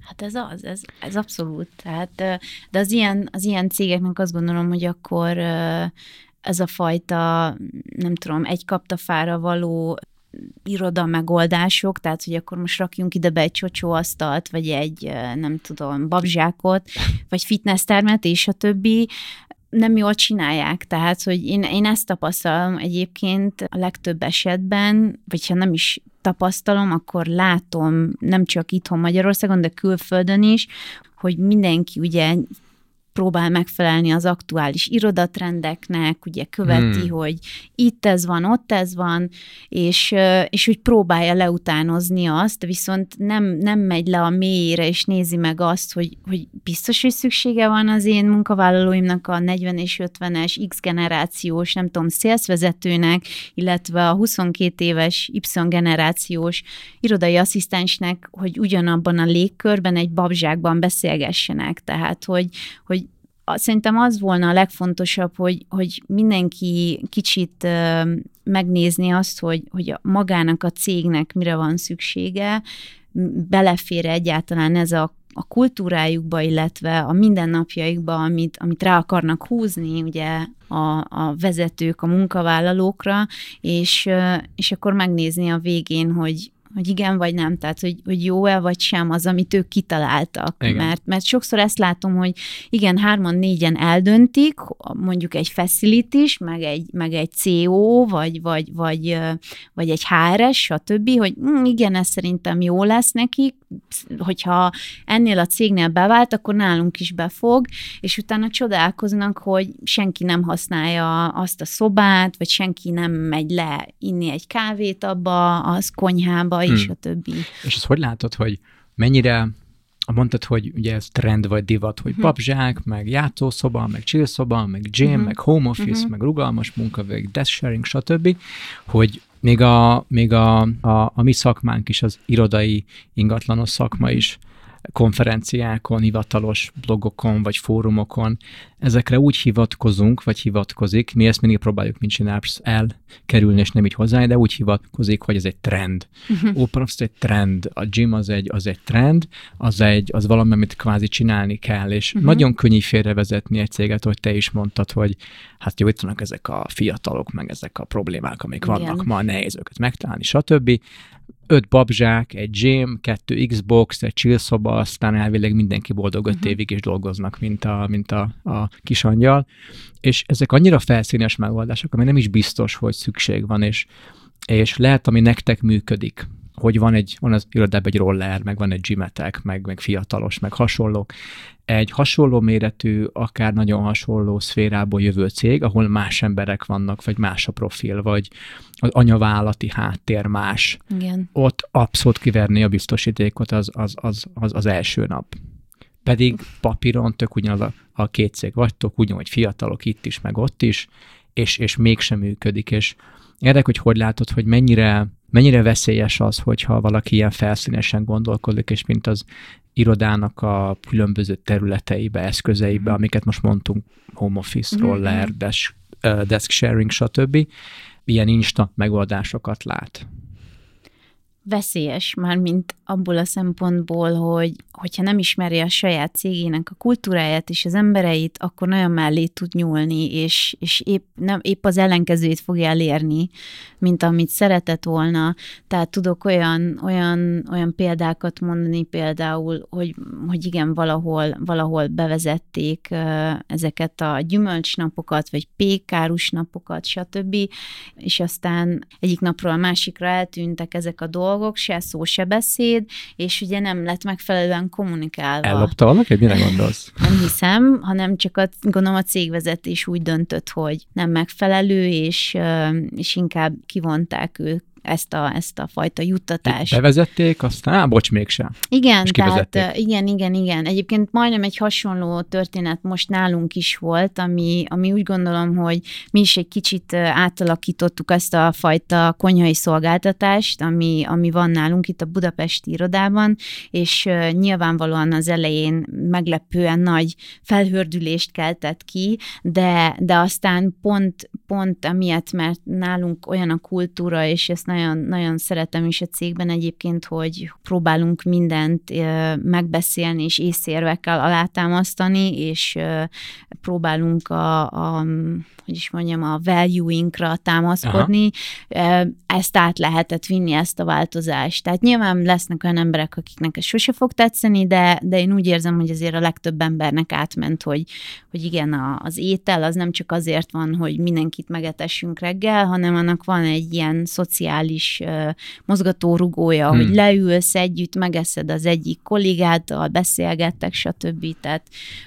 S2: Hát ez az, ez, ez abszolút. Tehát, de az ilyen, az ilyen cégeknek azt gondolom, hogy akkor ez a fajta, nem tudom, egy kaptafára való iroda megoldások, tehát hogy akkor most rakjunk ide be egy csocsóasztalt, vagy egy, nem tudom, babzsákot, vagy fitness termet, és a többi, nem jól csinálják. Tehát, hogy én, én ezt tapasztalom egyébként a legtöbb esetben, vagy ha nem is tapasztalom, akkor látom nem csak itthon Magyarországon, de külföldön is, hogy mindenki ugye próbál megfelelni az aktuális irodatrendeknek, ugye követi, hmm. hogy itt ez van, ott ez van, és, és úgy próbálja leutánozni azt, viszont nem, nem megy le a mélyére, és nézi meg azt, hogy, hogy biztos, hogy szüksége van az én munkavállalóimnak a 40 és 50-es X generációs, nem tudom, szélszvezetőnek, illetve a 22 éves Y generációs irodai asszisztensnek, hogy ugyanabban a légkörben egy babzsákban beszélgessenek. Tehát, hogy, hogy szerintem az volna a legfontosabb, hogy, hogy mindenki kicsit megnézni azt, hogy, hogy magának a cégnek mire van szüksége, belefér egyáltalán ez a a kultúrájukba, illetve a mindennapjaikba, amit, amit rá akarnak húzni, ugye a, a vezetők, a munkavállalókra, és, és akkor megnézni a végén, hogy, hogy igen vagy nem, tehát hogy, hogy jó-e vagy sem az, amit ők kitaláltak. Mert, mert sokszor ezt látom, hogy igen, hárman, négyen eldöntik, mondjuk egy facility meg egy, meg egy CO, vagy, vagy, vagy, vagy egy HRS, stb., hogy hm, igen, ez szerintem jó lesz nekik, hogyha ennél a cégnél bevált, akkor nálunk is befog, és utána csodálkoznak, hogy senki nem használja azt a szobát, vagy senki nem megy le inni egy kávét abba, az konyhába, hmm. és a többi.
S1: És ezt hogy látod, hogy mennyire mondtad, hogy ugye ez trend vagy divat, hogy hmm. papzsák, meg játszószoba, meg chillszoba, meg gym, hmm. meg home office, hmm. meg rugalmas munka, meg desk sharing, stb., hogy még a, még a, a, a mi szakmánk is, az irodai ingatlanos szakma is konferenciákon, hivatalos blogokon vagy fórumokon, ezekre úgy hivatkozunk, vagy hivatkozik, mi ezt mindig próbáljuk, mint csinálsz, elkerülni, és nem így hozzá, de úgy hivatkozik, hogy ez egy trend. Uh-huh. Open Office egy trend, a gym az egy, az egy trend, az, egy, az valami, amit kvázi csinálni kell, és uh-huh. nagyon könnyű félrevezetni egy céget, hogy te is mondtad, hogy hát jó, itt vannak ezek a fiatalok, meg ezek a problémák, amik Igen. vannak ma, nehéz őket megtalálni, stb öt babzsák, egy gym, kettő Xbox, egy chill szoba, aztán elvileg mindenki boldog öt uh-huh. évig is dolgoznak, mint a, mint a, a kis angyal. És ezek annyira felszínes megoldások, ami nem is biztos, hogy szükség van, és, és lehet, ami nektek működik, hogy van egy, van az irodában egy roller, meg van egy gymetek, meg, meg fiatalos, meg hasonlók. Egy hasonló méretű, akár nagyon hasonló szférából jövő cég, ahol más emberek vannak, vagy más a profil, vagy az anyavállalati háttér más.
S2: Igen.
S1: Ott abszolút kiverni a biztosítékot az, az, az, az, az első nap. Pedig papíron tök ugyanaz a, a két cég vagytok, ugyanúgy fiatalok itt is, meg ott is, és, és mégsem működik, és érdek, hogy hogy látod, hogy mennyire mennyire veszélyes az, hogyha valaki ilyen felszínesen gondolkodik, és mint az irodának a különböző területeibe, eszközeibe, mhm. amiket most mondtunk, home office, mhm. roller, desk, uh, desk sharing, stb., ilyen insta megoldásokat lát
S2: veszélyes, már mint abból a szempontból, hogy hogyha nem ismeri a saját cégének a kultúráját és az embereit, akkor nagyon mellé tud nyúlni, és, és épp, nem, épp az ellenkezőjét fogja elérni, mint amit szeretett volna. Tehát tudok olyan, olyan, olyan példákat mondani például, hogy, hogy igen, valahol, valahol bevezették ezeket a gyümölcsnapokat, vagy pékárus napokat, stb., és aztán egyik napról a másikra eltűntek ezek a dolgok, se szó, se beszéd, és ugye nem lett megfelelően kommunikálva.
S1: Ellopta valaki? Mire gondolsz?
S2: Nem hiszem, hanem csak a, gondolom a cégvezetés úgy döntött, hogy nem megfelelő, és, és inkább kivonták ők ezt a, ezt a fajta juttatást.
S1: Bevezették, aztán, á, bocs, mégsem.
S2: Igen, tehát igen, igen, igen. Egyébként majdnem egy hasonló történet most nálunk is volt, ami, ami úgy gondolom, hogy mi is egy kicsit átalakítottuk ezt a fajta konyhai szolgáltatást, ami, ami van nálunk itt a budapesti irodában, és nyilvánvalóan az elején meglepően nagy felhördülést keltett ki, de, de aztán pont, pont emiatt, mert nálunk olyan a kultúra, és ezt nagyon, nagyon szeretem is a cégben egyébként, hogy próbálunk mindent megbeszélni és észérvekkel alátámasztani, és próbálunk a, a hogy is mondjam, a value-inkra támaszkodni, Aha. ezt át lehetett vinni, ezt a változást. Tehát nyilván lesznek olyan emberek, akiknek ez sose fog tetszeni, de, de én úgy érzem, hogy azért a legtöbb embernek átment, hogy, hogy igen, a, az étel az nem csak azért van, hogy mindenkit megetessünk reggel, hanem annak van egy ilyen szociális uh, mozgatórugója, hmm. hogy leülsz együtt, megeszed az egyik kollégáttal, beszélgettek, stb. Tehát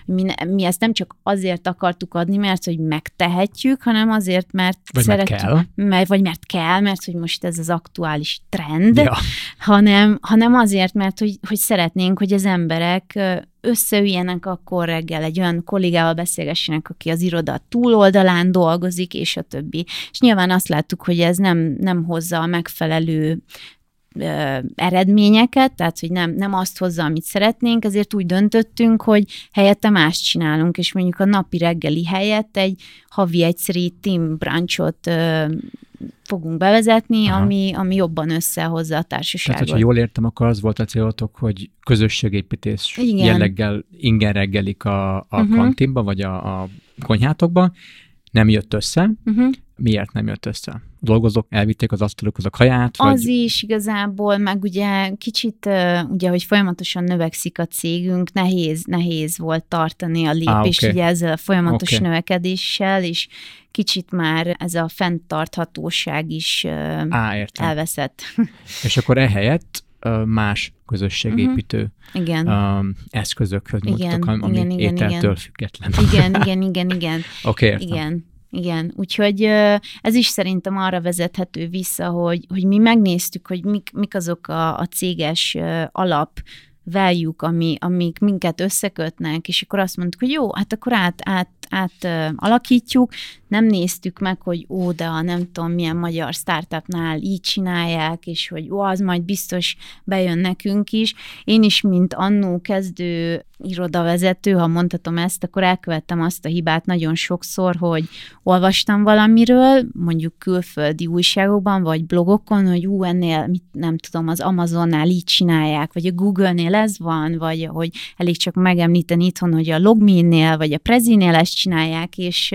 S2: mi, mi ezt nem csak azért akartuk adni, mert hogy megtehetjük, hanem azért, mert
S1: vagy szeretjük, mert kell.
S2: Mert, vagy mert kell, mert hogy most ez az aktuális trend, ja. hanem, hanem azért, mert hogy, hogy szeretnénk, hogy az emberek összeüljenek akkor reggel, egy olyan kollégával beszélgessenek, aki az iroda túloldalán dolgozik, és a többi. És nyilván azt láttuk, hogy ez nem, nem hozza a megfelelő eredményeket, tehát hogy nem, nem azt hozza, amit szeretnénk, ezért úgy döntöttünk, hogy helyette más csinálunk, és mondjuk a napi reggeli helyett egy havi egyszerű team brunchot fogunk bevezetni, ami, ami jobban összehozza a társaságot.
S1: Tehát, hogyha jól értem, akkor az volt a célotok, hogy közösségépítés Igen. jelleggel ingen reggelik a, a uh-huh. kantinba, vagy a, a konyhátokba, nem jött össze. Uh-huh. Miért nem jött össze? Dolgozók elvitték az asztalukhoz a kaját?
S2: Vagy... Az is igazából, meg ugye kicsit, ugye, hogy folyamatosan növekszik a cégünk, nehéz, nehéz volt tartani a lépést, ah, okay. ugye ezzel a folyamatos okay. növekedéssel, és kicsit már ez a fenntarthatóság is Á, értem. elveszett.
S1: És akkor ehelyett más közösségépítő uh-huh.
S2: igen.
S1: Um, eszközökhöz nyújtok, ami igen, igen, ételtől igen. független.
S2: Igen, igen, igen, igen.
S1: Oké, okay,
S2: Igen. Igen, úgyhogy ez is szerintem arra vezethető vissza, hogy, hogy mi megnéztük, hogy mik, mik azok a, a céges alap value ami, amik minket összekötnek, és akkor azt mondtuk, hogy jó, hát akkor át, át, át alakítjuk, nem néztük meg, hogy ó, de a nem tudom milyen magyar startupnál így csinálják, és hogy ó, az majd biztos bejön nekünk is. Én is, mint annó kezdő irodavezető, ha mondhatom ezt, akkor elkövettem azt a hibát nagyon sokszor, hogy olvastam valamiről, mondjuk külföldi újságokban, vagy blogokon, hogy ú, ennél, mit, nem tudom, az Amazonnál így csinálják, vagy a Google-nél ez van, vagy hogy elég csak megemlíteni itthon, hogy a Logminnél, vagy a Prezinél ezt csinálják, és,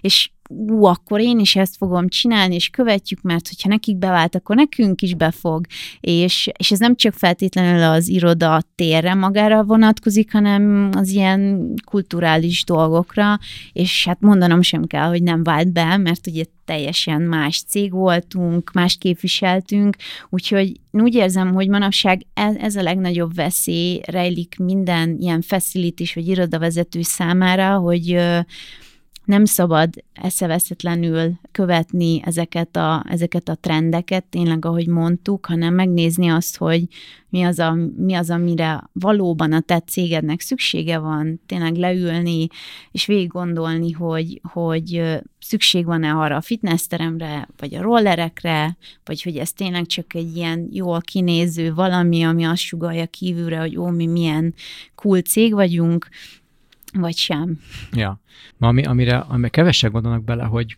S2: és ú, akkor én is ezt fogom csinálni, és követjük, mert hogyha nekik bevált, akkor nekünk is befog. És, és ez nem csak feltétlenül az iroda térre magára vonatkozik, hanem az ilyen kulturális dolgokra, és hát mondanom sem kell, hogy nem vált be, mert ugye teljesen más cég voltunk, más képviseltünk, úgyhogy úgy érzem, hogy manapság ez, ez a legnagyobb veszély rejlik minden ilyen facility vagy irodavezető számára, hogy nem szabad eszeveszetlenül követni ezeket a, ezeket a trendeket, tényleg ahogy mondtuk, hanem megnézni azt, hogy mi az, a, mi az, amire valóban a te cégednek szüksége van, tényleg leülni, és végig gondolni, hogy, hogy szükség van-e arra a fitnessteremre, vagy a rollerekre, vagy hogy ez tényleg csak egy ilyen jól kinéző valami, ami azt sugalja kívülre, hogy ó, mi milyen cool cég vagyunk, vagy sem.
S1: Ja. Ma, ami, amire, amire kevesek gondolnak bele, hogy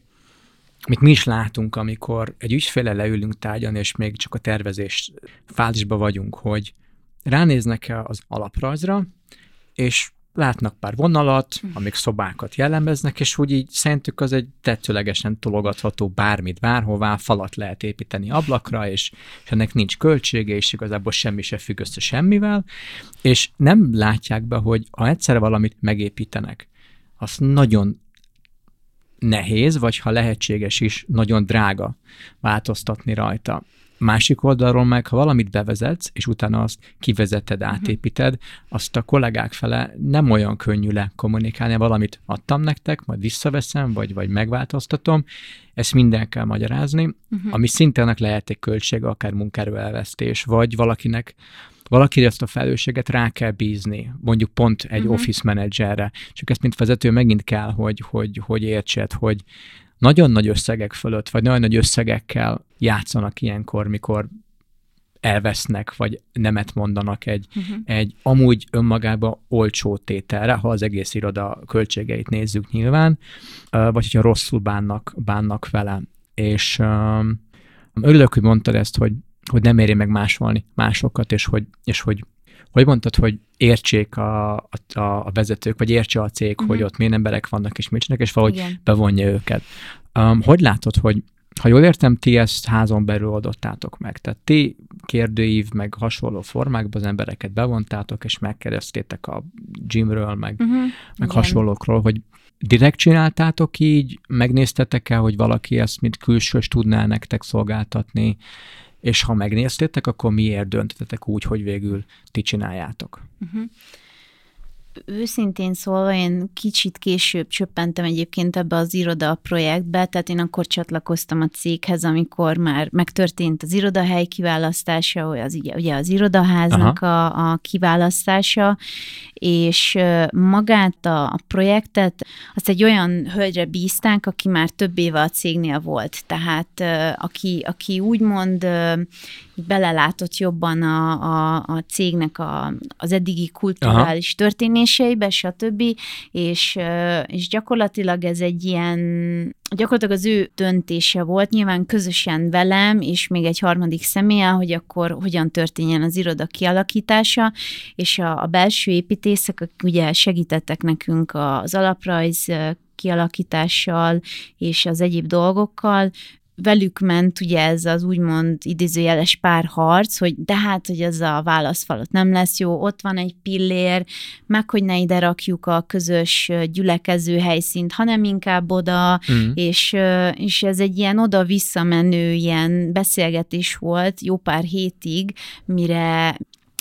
S1: mit mi is látunk, amikor egy ügyféle leülünk tárgyalni, és még csak a tervezés fázisban vagyunk, hogy ránéznek az alaprajzra, és látnak pár vonalat, hm. amik szobákat jellemeznek, és úgy így szerintük az egy tetszőlegesen tologatható bármit, bárhová, falat lehet építeni ablakra, és, és ennek nincs költsége, és igazából semmi se függ össze semmivel, és nem látják be, hogy ha egyszer valamit megépítenek, az nagyon nehéz, vagy ha lehetséges is, nagyon drága változtatni rajta. Másik oldalról meg, ha valamit bevezetsz, és utána azt kivezeted, mhm. átépíted, azt a kollégák fele nem olyan könnyű le kommunikálni, valamit adtam nektek, majd visszaveszem, vagy, vagy megváltoztatom, ezt minden kell magyarázni, uh-huh. ami szintenek lehet egy költsége, akár munkaerő elvesztés, vagy valakinek valaki ezt a felelősséget rá kell bízni, mondjuk pont egy uh-huh. office managerre. Csak ezt, mint vezető, megint kell, hogy, hogy, hogy értsed, hogy nagyon nagy összegek fölött, vagy nagyon nagy összegekkel játszanak ilyenkor, mikor elvesznek, vagy nemet mondanak egy, uh-huh. egy amúgy önmagába olcsó tételre, ha az egész iroda költségeit nézzük nyilván, vagy hogyha rosszul bánnak, bánnak vele. És um, örülök, hogy mondtad ezt, hogy, hogy nem éri meg másolni másokat, és hogy, és hogy hogy mondtad, hogy értsék a, a, a vezetők, vagy értse a cég, uh-huh. hogy ott milyen emberek vannak, és mit csinálnak, és valahogy Igen. bevonja őket. Um, hogy látod, hogy ha jól értem, ti ezt házon belül oldottátok meg. Tehát ti kérdőív, meg hasonló formákban az embereket bevontátok, és megkeresztétek a gymről, meg, uh-huh. meg hasonlókról, hogy direkt csináltátok így, megnéztetek-e, hogy valaki ezt, mint külsős tudná nektek szolgáltatni, és ha megnéztétek, akkor miért döntöttetek úgy, hogy végül ti csináljátok? Uh-huh
S2: őszintén szólva én kicsit később csöppentem egyébként ebbe az iroda projektbe, tehát én akkor csatlakoztam a céghez, amikor már megtörtént az irodahely kiválasztása, az ugye, ugye az irodaháznak a, a kiválasztása, és magát a, a projektet azt egy olyan hölgyre bízták, aki már több éve a cégnél volt, tehát aki, aki úgymond belelátott jobban a, a, a cégnek a, az eddigi kulturális Aha. Történéseibe, stb. És, és gyakorlatilag ez egy ilyen, gyakorlatilag az ő döntése volt, nyilván közösen velem, és még egy harmadik személyen, hogy akkor hogyan történjen az iroda kialakítása, és a, a belső építészek, akik ugye segítettek nekünk az alaprajz kialakítással és az egyéb dolgokkal, velük ment ugye ez az úgymond idézőjeles párharc, hogy de hát, hogy ez a válaszfalat nem lesz jó, ott van egy pillér, meg hogy ne ide rakjuk a közös gyülekező helyszínt, hanem inkább oda, mm. és, és ez egy ilyen oda-visszamenő ilyen beszélgetés volt jó pár hétig, mire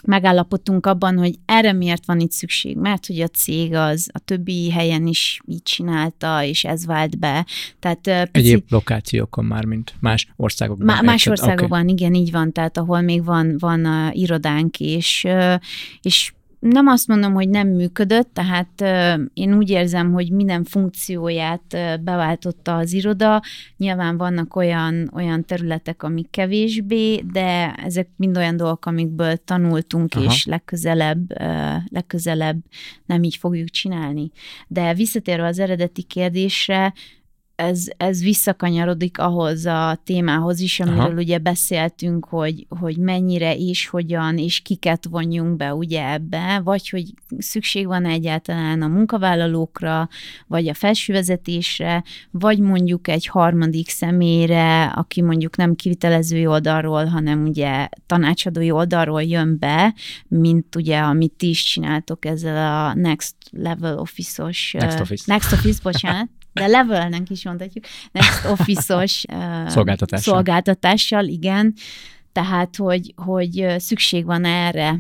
S2: megállapodtunk abban, hogy erre miért van itt szükség, mert hogy a cég az a többi helyen is így csinálta, és ez vált be.
S1: Tehát, pici... Egyéb lokációkon már, mint más országokban. Má-
S2: más országokban, okay. igen, így van, tehát ahol még van, van a irodánk, és, és nem azt mondom, hogy nem működött, tehát én úgy érzem, hogy minden funkcióját beváltotta az iroda. Nyilván vannak olyan, olyan területek, amik kevésbé, de ezek mind olyan dolgok, amikből tanultunk, Aha. és legközelebb, legközelebb nem így fogjuk csinálni. De visszatérve az eredeti kérdésre, ez, ez visszakanyarodik ahhoz a témához is, amiről Aha. ugye beszéltünk, hogy, hogy mennyire és hogyan és kiket vonjunk be ugye ebbe, vagy hogy szükség van egyáltalán a munkavállalókra, vagy a felsővezetésre, vagy mondjuk egy harmadik személyre, aki mondjuk nem kivitelező oldalról, hanem ugye tanácsadói oldalról jön be, mint ugye, amit ti is csináltok ezzel a Next Level Office-os...
S1: Next Office.
S2: Next Office, bocsánat de levelnek is mondhatjuk, next office-os
S1: szolgáltatással.
S2: szolgáltatással, igen. Tehát, hogy, hogy szükség van erre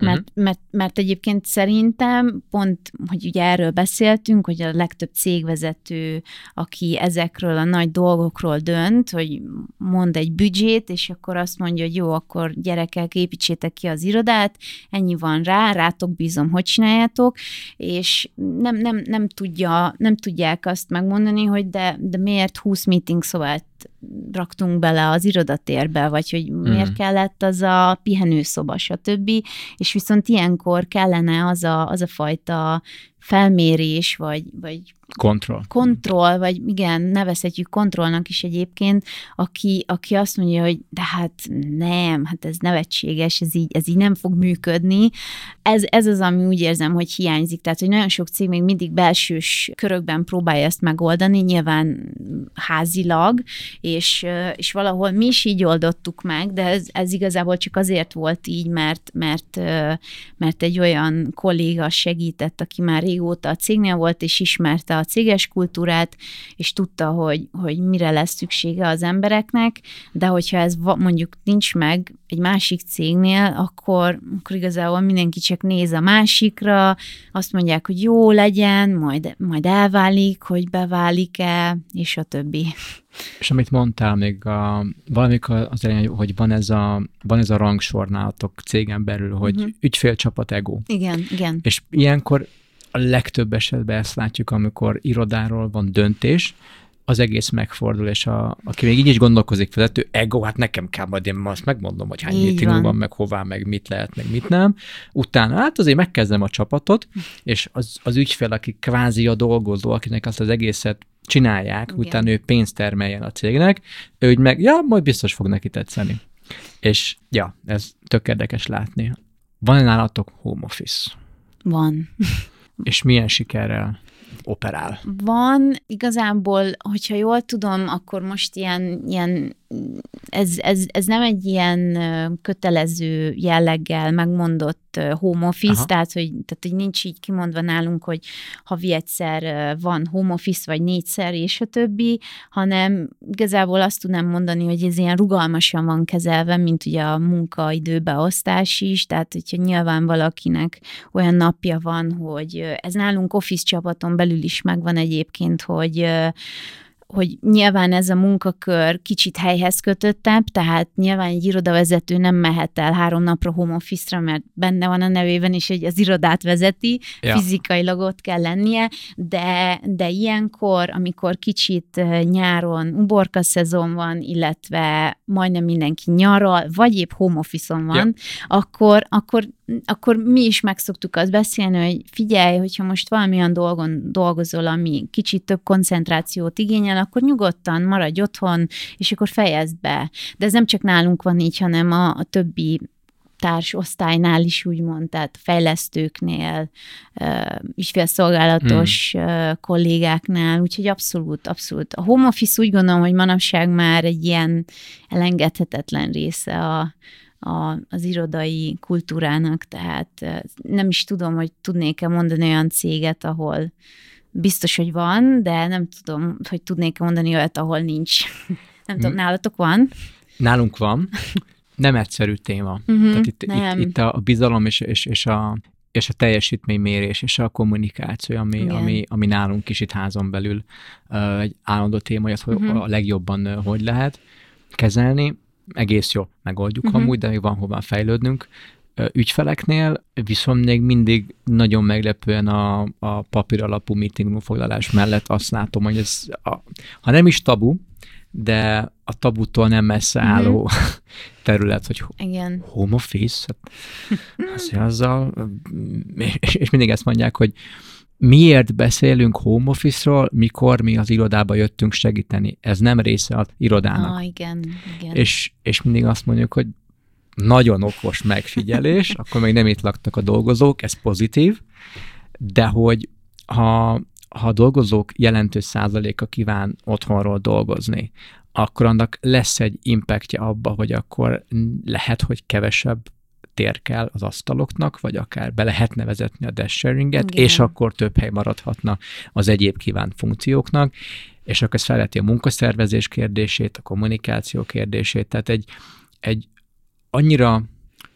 S2: mert, uh-huh. mert, mert egyébként szerintem pont, hogy ugye erről beszéltünk, hogy a legtöbb cégvezető, aki ezekről a nagy dolgokról dönt, hogy mond egy büdzsét, és akkor azt mondja, hogy jó, akkor gyerekek, építsétek ki az irodát, ennyi van rá, rátok bízom, hogy csináljátok, és nem, nem, nem, tudja, nem tudják azt megmondani, hogy de, de miért 20 meeting szobát raktunk bele az irodatérbe, vagy hogy miért mm. kellett az a pihenőszoba, stb. És viszont ilyenkor kellene az a, az a fajta felmérés, vagy, vagy
S1: Kontroll.
S2: Kontroll, vagy igen, nevezhetjük kontrollnak is egyébként, aki, aki azt mondja, hogy de hát nem, hát ez nevetséges, ez így, ez így nem fog működni. Ez, ez az, ami úgy érzem, hogy hiányzik. Tehát, hogy nagyon sok cég még mindig belsős körökben próbálja ezt megoldani, nyilván házilag, és, és valahol mi is így oldottuk meg, de ez, ez igazából csak azért volt így, mert, mert, mert egy olyan kolléga segített, aki már régóta a cégnél volt, és ismerte a céges kultúrát, és tudta, hogy, hogy mire lesz szüksége az embereknek, de hogyha ez mondjuk nincs meg egy másik cégnél, akkor, akkor igazából mindenki csak néz a másikra, azt mondják, hogy jó legyen, majd, majd elválik, hogy beválik-e, és a többi.
S1: És amit mondtál még, a, valamikor az elején, hogy van ez a, van ez a rangsor nálatok cégen belül, hogy uh-huh. ügyfélcsapat ego.
S2: Igen, igen.
S1: És ilyenkor a legtöbb esetben ezt látjuk, amikor irodáról van döntés, az egész megfordul, és a, aki még így is gondolkozik vezető, ego, hát nekem kell, majd én azt megmondom, hogy hány meeting van. van, meg hová, meg mit lehet, meg mit nem. Utána, hát azért megkezdem a csapatot, és az, az ügyfél, aki kvázi a dolgozó, akinek azt az egészet csinálják, Igen. utána ő pénzt termeljen a cégnek, ő meg, ja, majd biztos fog neki tetszeni. És ja, ez tök érdekes látni. Van-e nálatok home office?
S2: Van.
S1: És milyen sikerrel operál?
S2: Van, igazából, hogyha jól tudom, akkor most ilyen, ilyen ez, ez, ez nem egy ilyen kötelező jelleggel megmondott home office, Aha. tehát hogy, tehát hogy nincs így kimondva nálunk, hogy havi egyszer van home office, vagy négyszer, és a többi, hanem igazából azt tudnám mondani, hogy ez ilyen rugalmasan van kezelve, mint ugye a munkaidőbeosztás is, tehát hogyha nyilván valakinek olyan napja van, hogy ez nálunk office csapaton belül is megvan egyébként, hogy hogy nyilván ez a munkakör kicsit helyhez kötöttebb, tehát nyilván egy irodavezető nem mehet el három napra home office-ra, mert benne van a nevében is, hogy az irodát vezeti, ja. fizikailag ott kell lennie, de, de ilyenkor, amikor kicsit nyáron uborka szezon van, illetve majdnem mindenki nyaral, vagy épp home office-on van, ja. akkor, akkor akkor mi is megszoktuk azt beszélni, hogy figyelj, hogyha most valamilyen dolgon dolgozol, ami kicsit több koncentrációt igényel, akkor nyugodtan maradj otthon, és akkor fejezd be. De ez nem csak nálunk van így, hanem a, a többi társosztálynál is úgymond, tehát fejlesztőknél, ügyfélszolgálatos uh, kollégáknál, úgyhogy abszolút, abszolút. A home office úgy gondolom, hogy manapság már egy ilyen elengedhetetlen része a, a, az irodai kultúrának, tehát nem is tudom, hogy tudnék-e mondani olyan céget, ahol biztos, hogy van, de nem tudom, hogy tudnék-e mondani olyat, ahol nincs. nem tudom, nálatok van?
S1: Nálunk van. Nem egyszerű téma. Uh-huh, Tehát itt, itt, itt a bizalom és, és, és a és a teljesítménymérés és a kommunikáció, ami, ami, ami nálunk is itt házon belül uh, egy állandó téma, hogy uh-huh. a legjobban uh, hogy lehet kezelni egész jó megoldjuk uh-huh. amúgy, de még van hova fejlődnünk. Ügyfeleknél viszont még mindig nagyon meglepően a, a papír alapú meeting foglalás mellett azt látom, hogy ez, a, ha nem is tabu, de a tabutól nem messze mhm. álló uh-huh. terület, hogy Igen. home office, hát, azzal, és, és mindig ezt mondják, hogy miért beszélünk home office-ról, mikor mi az irodába jöttünk segíteni. Ez nem része az irodának.
S2: Ah, igen, igen.
S1: És, és mindig azt mondjuk, hogy nagyon okos megfigyelés, akkor még nem itt laktak a dolgozók, ez pozitív, de hogy ha, ha a dolgozók jelentős százaléka kíván otthonról dolgozni, akkor annak lesz egy impactja abba, hogy akkor lehet, hogy kevesebb tér kell az asztaloknak, vagy akár be lehetne vezetni a dash sharinget, Igen. és akkor több hely maradhatna az egyéb kívánt funkcióknak, és akkor ez felveti a munkaszervezés kérdését, a kommunikáció kérdését, tehát egy, egy annyira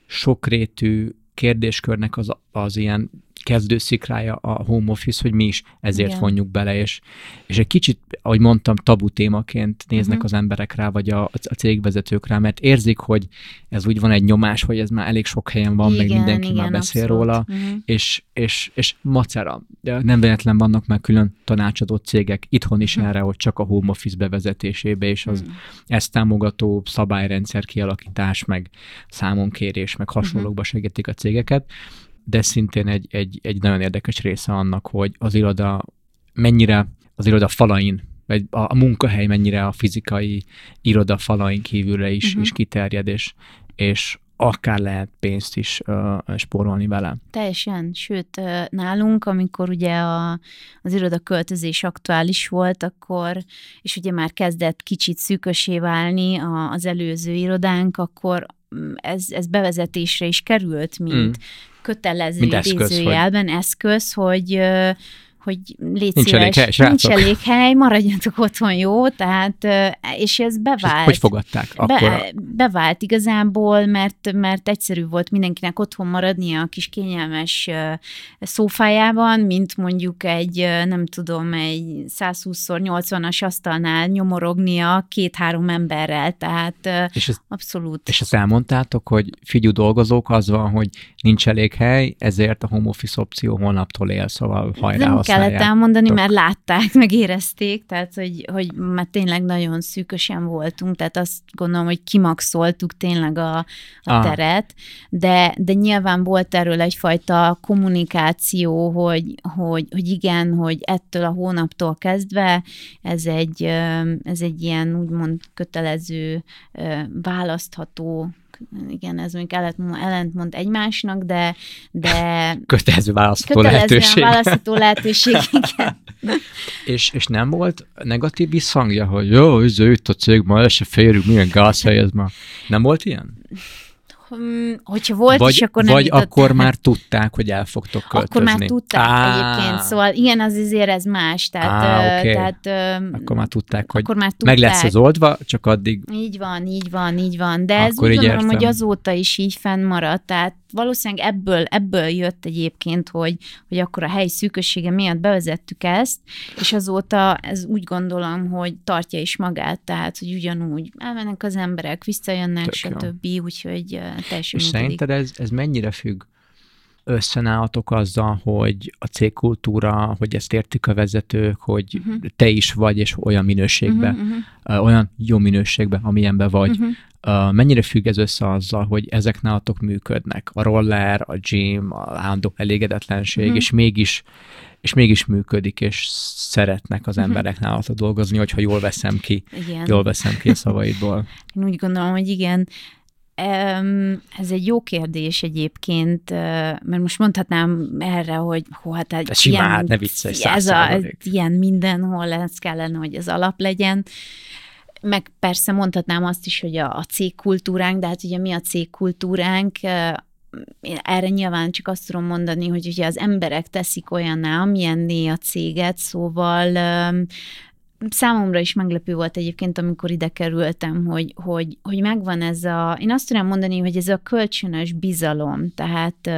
S1: sokrétű kérdéskörnek az, az ilyen kezdőszikrája a home office, hogy mi is ezért Igen. vonjuk bele, és, és egy kicsit, ahogy mondtam, tabu témaként néznek uh-huh. az emberek rá, vagy a, a cégvezetők rá, mert érzik, hogy ez úgy van egy nyomás, hogy ez már elég sok helyen van, igen, meg mindenki igen, már beszél abszolút. róla, uh-huh. és, és, és macera. Nem véletlen vannak már külön tanácsadó cégek itthon is uh-huh. erre, hogy csak a home office bevezetésébe, és az uh-huh. ezt támogató szabályrendszer kialakítás, meg számonkérés, meg hasonlókba segítik a cégeket de szintén egy, egy, egy nagyon érdekes része annak, hogy az iroda mennyire az iroda falain, vagy a, a munkahely mennyire a fizikai iroda falain kívülre is, uh-huh. is kiterjed, és, és akár lehet pénzt is uh, spórolni vele.
S2: Teljesen, sőt, nálunk, amikor ugye a, az iroda költözés aktuális volt, akkor, és ugye már kezdett kicsit szűkösé válni a, az előző irodánk, akkor mm, ez, ez bevezetésre is került, mint mm kötelező eszköz, idézőjelben hogy... eszköz, hogy hogy légy nincs szíves, elég hely, nincs elég hely, maradjatok otthon, jó? Tehát, és ez bevált. És
S1: hogy fogadták akkor? Be,
S2: bevált igazából, mert, mert egyszerű volt mindenkinek otthon maradnia a kis kényelmes szófájában, mint mondjuk egy, nem tudom, egy 120x80-as asztalnál nyomorognia két-három emberrel, tehát és ez, abszolút.
S1: És ezt elmondtátok, hogy figyú dolgozók, az van, hogy nincs elég hely, ezért a home office opció holnaptól él, szóval hajrá,
S2: nem kellett elmondani, mert látták, meg érezték, tehát hogy, hogy már tényleg nagyon szűkösen voltunk, tehát azt gondolom, hogy kimaxoltuk tényleg a, a ah. teret, de, de nyilván volt erről egyfajta kommunikáció, hogy, hogy, hogy igen, hogy ettől a hónaptól kezdve ez egy, ez egy ilyen úgymond kötelező választható Igen, ez még ellentmond egymásnak, de... de
S1: kötelező választható lehetőség.
S2: választható lehetőség, igen.
S1: és, és nem volt negatív visszhangja, hogy jó, ez itt a cég, ma el se férjük, milyen gázhely ez ma. Nem volt ilyen?
S2: Hmm, hogyha volt
S1: vagy,
S2: is, akkor
S1: nem Vagy akkor már tudták, hogy el fogtok költözni.
S2: Akkor már tudták Á. egyébként, szóval igen, az azért ez más. Tehát,
S1: Á, okay.
S2: tehát,
S1: akkor már tudták, hogy akkor már tudták. meg lesz az oldva, csak addig...
S2: Így van, így van, így van. De ez úgy gondolom, hogy azóta is így fennmaradt, tehát valószínűleg ebből, ebből jött egyébként, hogy, hogy akkor a hely szűkössége miatt bevezettük ezt, és azóta ez úgy gondolom, hogy tartja is magát, tehát, hogy ugyanúgy elmennek az emberek, visszajönnek, Tök stb., úgyhogy teljesen És
S1: működik. szerinted ez, ez mennyire függ összenálltok azzal, hogy a cégkultúra, hogy ezt értik a vezetők, hogy uh-huh. te is vagy, és olyan minőségben, uh-huh, uh-huh. olyan jó minőségben, amilyenben vagy, uh-huh. Mennyire függ ez össze azzal, hogy ezek nálatok működnek? A roller, a gym, a állandó elégedetlenség, uh-huh. és mégis és mégis működik, és szeretnek az emberek nálatok dolgozni, hogyha jól veszem ki, igen. jól veszem ki a szavaidból.
S2: Én úgy gondolom, hogy igen, ez egy jó kérdés egyébként, mert most mondhatnám erre, hogy hó, hát
S1: egy ez ilyen, simán, ne viccelj,
S2: ez a, ilyen mindenhol ez kellene, hogy ez alap legyen. Meg persze mondhatnám azt is, hogy a, a cégkultúránk, de hát ugye mi a cégkultúránk, erre nyilván csak azt tudom mondani, hogy ugye az emberek teszik olyanná, amilyenné a céget, szóval számomra is meglepő volt egyébként, amikor ide kerültem, hogy, hogy, hogy megvan ez a, én azt tudom mondani, hogy ez a kölcsönös bizalom, tehát,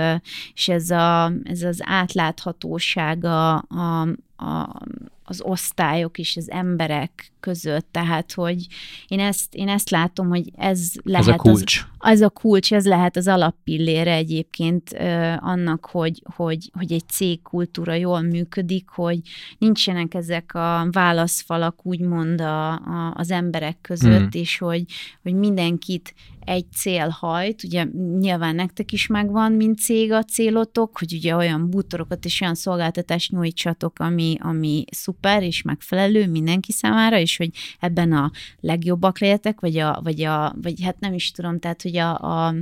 S2: és ez, a, ez az átláthatósága a, a, az osztályok és az emberek között, tehát hogy én ezt, én ezt látom, hogy ez lehet
S1: ez a kulcs.
S2: Az, az a kulcs, ez lehet az alappillére egyébként ö, annak, hogy, hogy, hogy egy cégkultúra jól működik, hogy nincsenek ezek a válaszfalak úgymond a, a, az emberek között, hmm. és hogy, hogy mindenkit egy cél hajt, ugye nyilván nektek is megvan, mint cég a célotok, hogy ugye olyan bútorokat és olyan szolgáltatást nyújtsatok, ami, ami szuper és megfelelő mindenki számára, és hogy ebben a legjobbak legyetek, vagy, a, vagy, a, vagy hát nem is tudom, tehát hogy a, a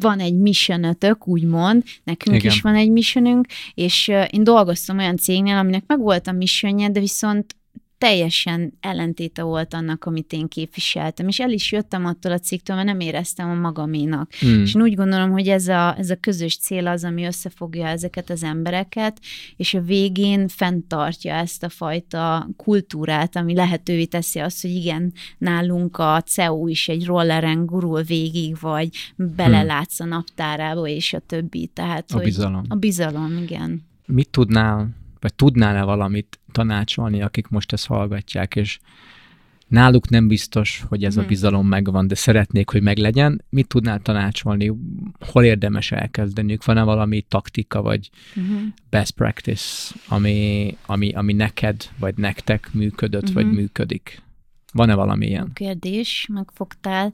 S2: van egy missionötök, úgymond, nekünk Igen. is van egy missionünk, és én dolgoztam olyan cégnél, aminek meg volt a missionje, de viszont teljesen ellentéte volt annak, amit én képviseltem, és el is jöttem attól a cégtől, mert nem éreztem a magaménak. Mm. És én úgy gondolom, hogy ez a, ez a közös cél az, ami összefogja ezeket az embereket, és a végén fenntartja ezt a fajta kultúrát, ami lehetővé teszi azt, hogy igen, nálunk a CEO is egy rolleren gurul végig, vagy belelátsz a naptárába, és a többi. Tehát,
S1: a bizalom.
S2: A bizalom, igen.
S1: Mit tudnál vagy tudnál-e valamit tanácsolni, akik most ezt hallgatják, és náluk nem biztos, hogy ez a mhm. bizalom megvan, de szeretnék, hogy meglegyen. Mit tudnál tanácsolni? Hol érdemes elkezdeniük? Van-e valami taktika, vagy uh-huh. best practice, ami, ami, ami neked, vagy nektek működött, uh-huh. vagy mhm. működik? Van-e valami ilyen?
S2: Kérdés, megfogtál.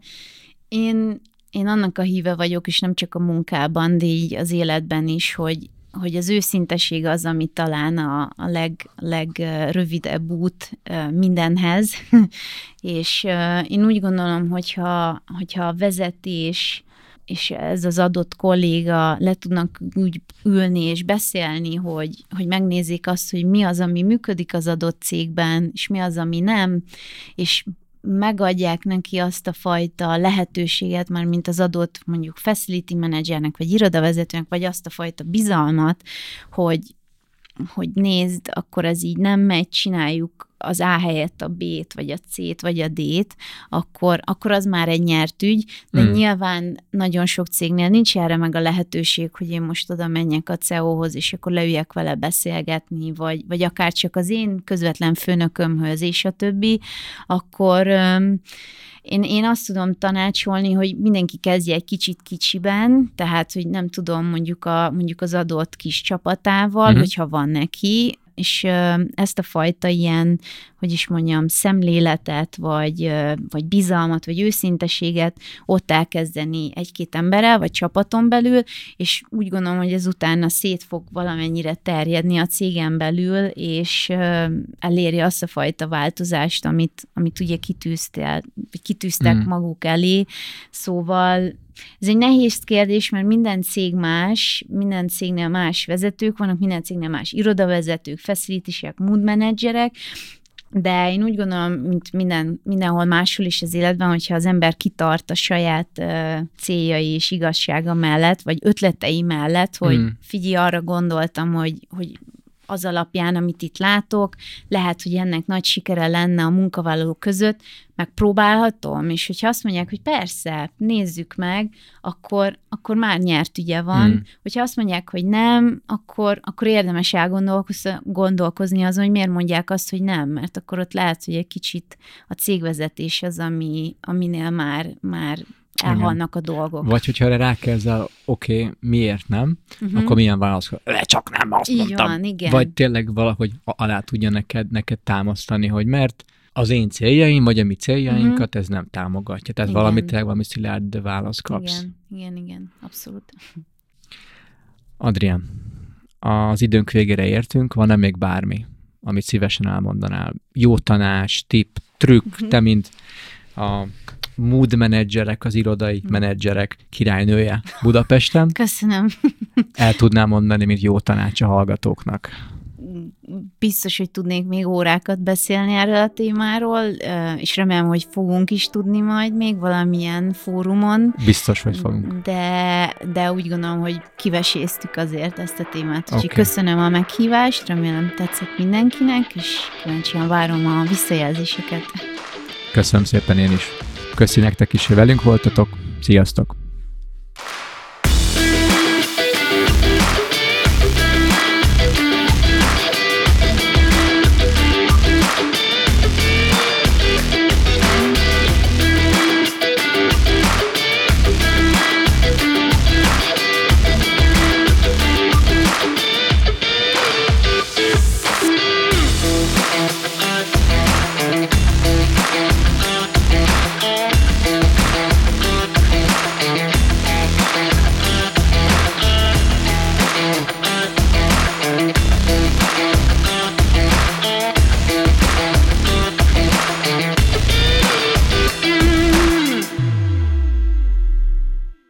S2: Én, én annak a híve vagyok, és nem csak a munkában, de így az életben is, hogy hogy az őszinteség az, ami talán a, a leg, legrövidebb út mindenhez, és én úgy gondolom, hogyha, hogyha a vezetés és ez az adott kolléga le tudnak úgy ülni és beszélni, hogy, hogy megnézik azt, hogy mi az, ami működik az adott cégben, és mi az, ami nem, és megadják neki azt a fajta lehetőséget, már mint az adott mondjuk facility managernek, vagy irodavezetőnek, vagy azt a fajta bizalmat, hogy, hogy nézd, akkor ez így nem megy, csináljuk az A helyett a B-t, vagy a C-t, vagy a D-t, akkor, akkor az már egy nyert ügy, de mm. nyilván nagyon sok cégnél nincs erre meg a lehetőség, hogy én most oda menjek a CEO-hoz, és akkor leüljek vele beszélgetni, vagy, vagy akár csak az én közvetlen főnökömhöz, és a többi, akkor um, én, én azt tudom tanácsolni, hogy mindenki kezdje egy kicsit kicsiben, tehát, hogy nem tudom, mondjuk, a, mondjuk az adott kis csapatával, uh-huh. hogyha van neki, és ezt a fajta ilyen, hogy is mondjam, szemléletet, vagy, vagy bizalmat, vagy őszinteséget ott elkezdeni egy-két emberrel, vagy csapaton belül, és úgy gondolom, hogy ez utána szét fog valamennyire terjedni a cégen belül, és eléri azt a fajta változást, amit, amit ugye kitűztél, kitűztek mm. maguk elé. Szóval ez egy nehéz kérdés, mert minden cég más, minden cégnél más vezetők vannak, minden cégnél más irodavezetők, facilitysek, mood managerek, de én úgy gondolom, mint minden, mindenhol máshol is az életben, hogyha az ember kitart a saját uh, céljai és igazsága mellett, vagy ötletei mellett, hogy mm. figyelj, arra gondoltam, hogy, hogy az alapján, amit itt látok, lehet, hogy ennek nagy sikere lenne a munkavállalók között, megpróbálhatom, és hogyha azt mondják, hogy persze, nézzük meg, akkor, akkor már nyert ügye van. Hmm. Hogyha azt mondják, hogy nem, akkor, akkor érdemes elgondolkozni azon, hogy miért mondják azt, hogy nem, mert akkor ott lehet, hogy egy kicsit a cégvezetés az, ami, aminél már, már elhalnak a dolgok.
S1: Vagy hogyha erre rákezzel, oké, okay, miért nem, uh-huh. akkor milyen válasz? Le csak nem, azt
S2: Így
S1: mondtam.
S2: Van, igen.
S1: Vagy tényleg valahogy alá tudja neked, neked támasztani, hogy mert az én céljaim, vagy a mi céljainkat uh-huh. ez nem támogatja. Tehát igen. valami tényleg valami szilárd választ kapsz.
S2: Igen, igen, igen, abszolút.
S1: Adrián, az időnk végére értünk, van-e még bármi, amit szívesen elmondanál? Jó tanács, tip, trükk, uh-huh. te mint a mood menedzserek, az irodai hmm. menedzserek királynője Budapesten.
S2: Köszönöm.
S1: El tudnám mondani, mint jó tanács a hallgatóknak
S2: biztos, hogy tudnék még órákat beszélni erről a témáról, és remélem, hogy fogunk is tudni majd még valamilyen fórumon.
S1: Biztos, hogy fogunk.
S2: De, de úgy gondolom, hogy kiveséztük azért ezt a témát. Okay. köszönöm a meghívást, remélem tetszett mindenkinek, és kíváncsian várom a visszajelzéseket.
S1: Köszönöm szépen én is. Köszi nektek is, hogy velünk voltatok. Sziasztok!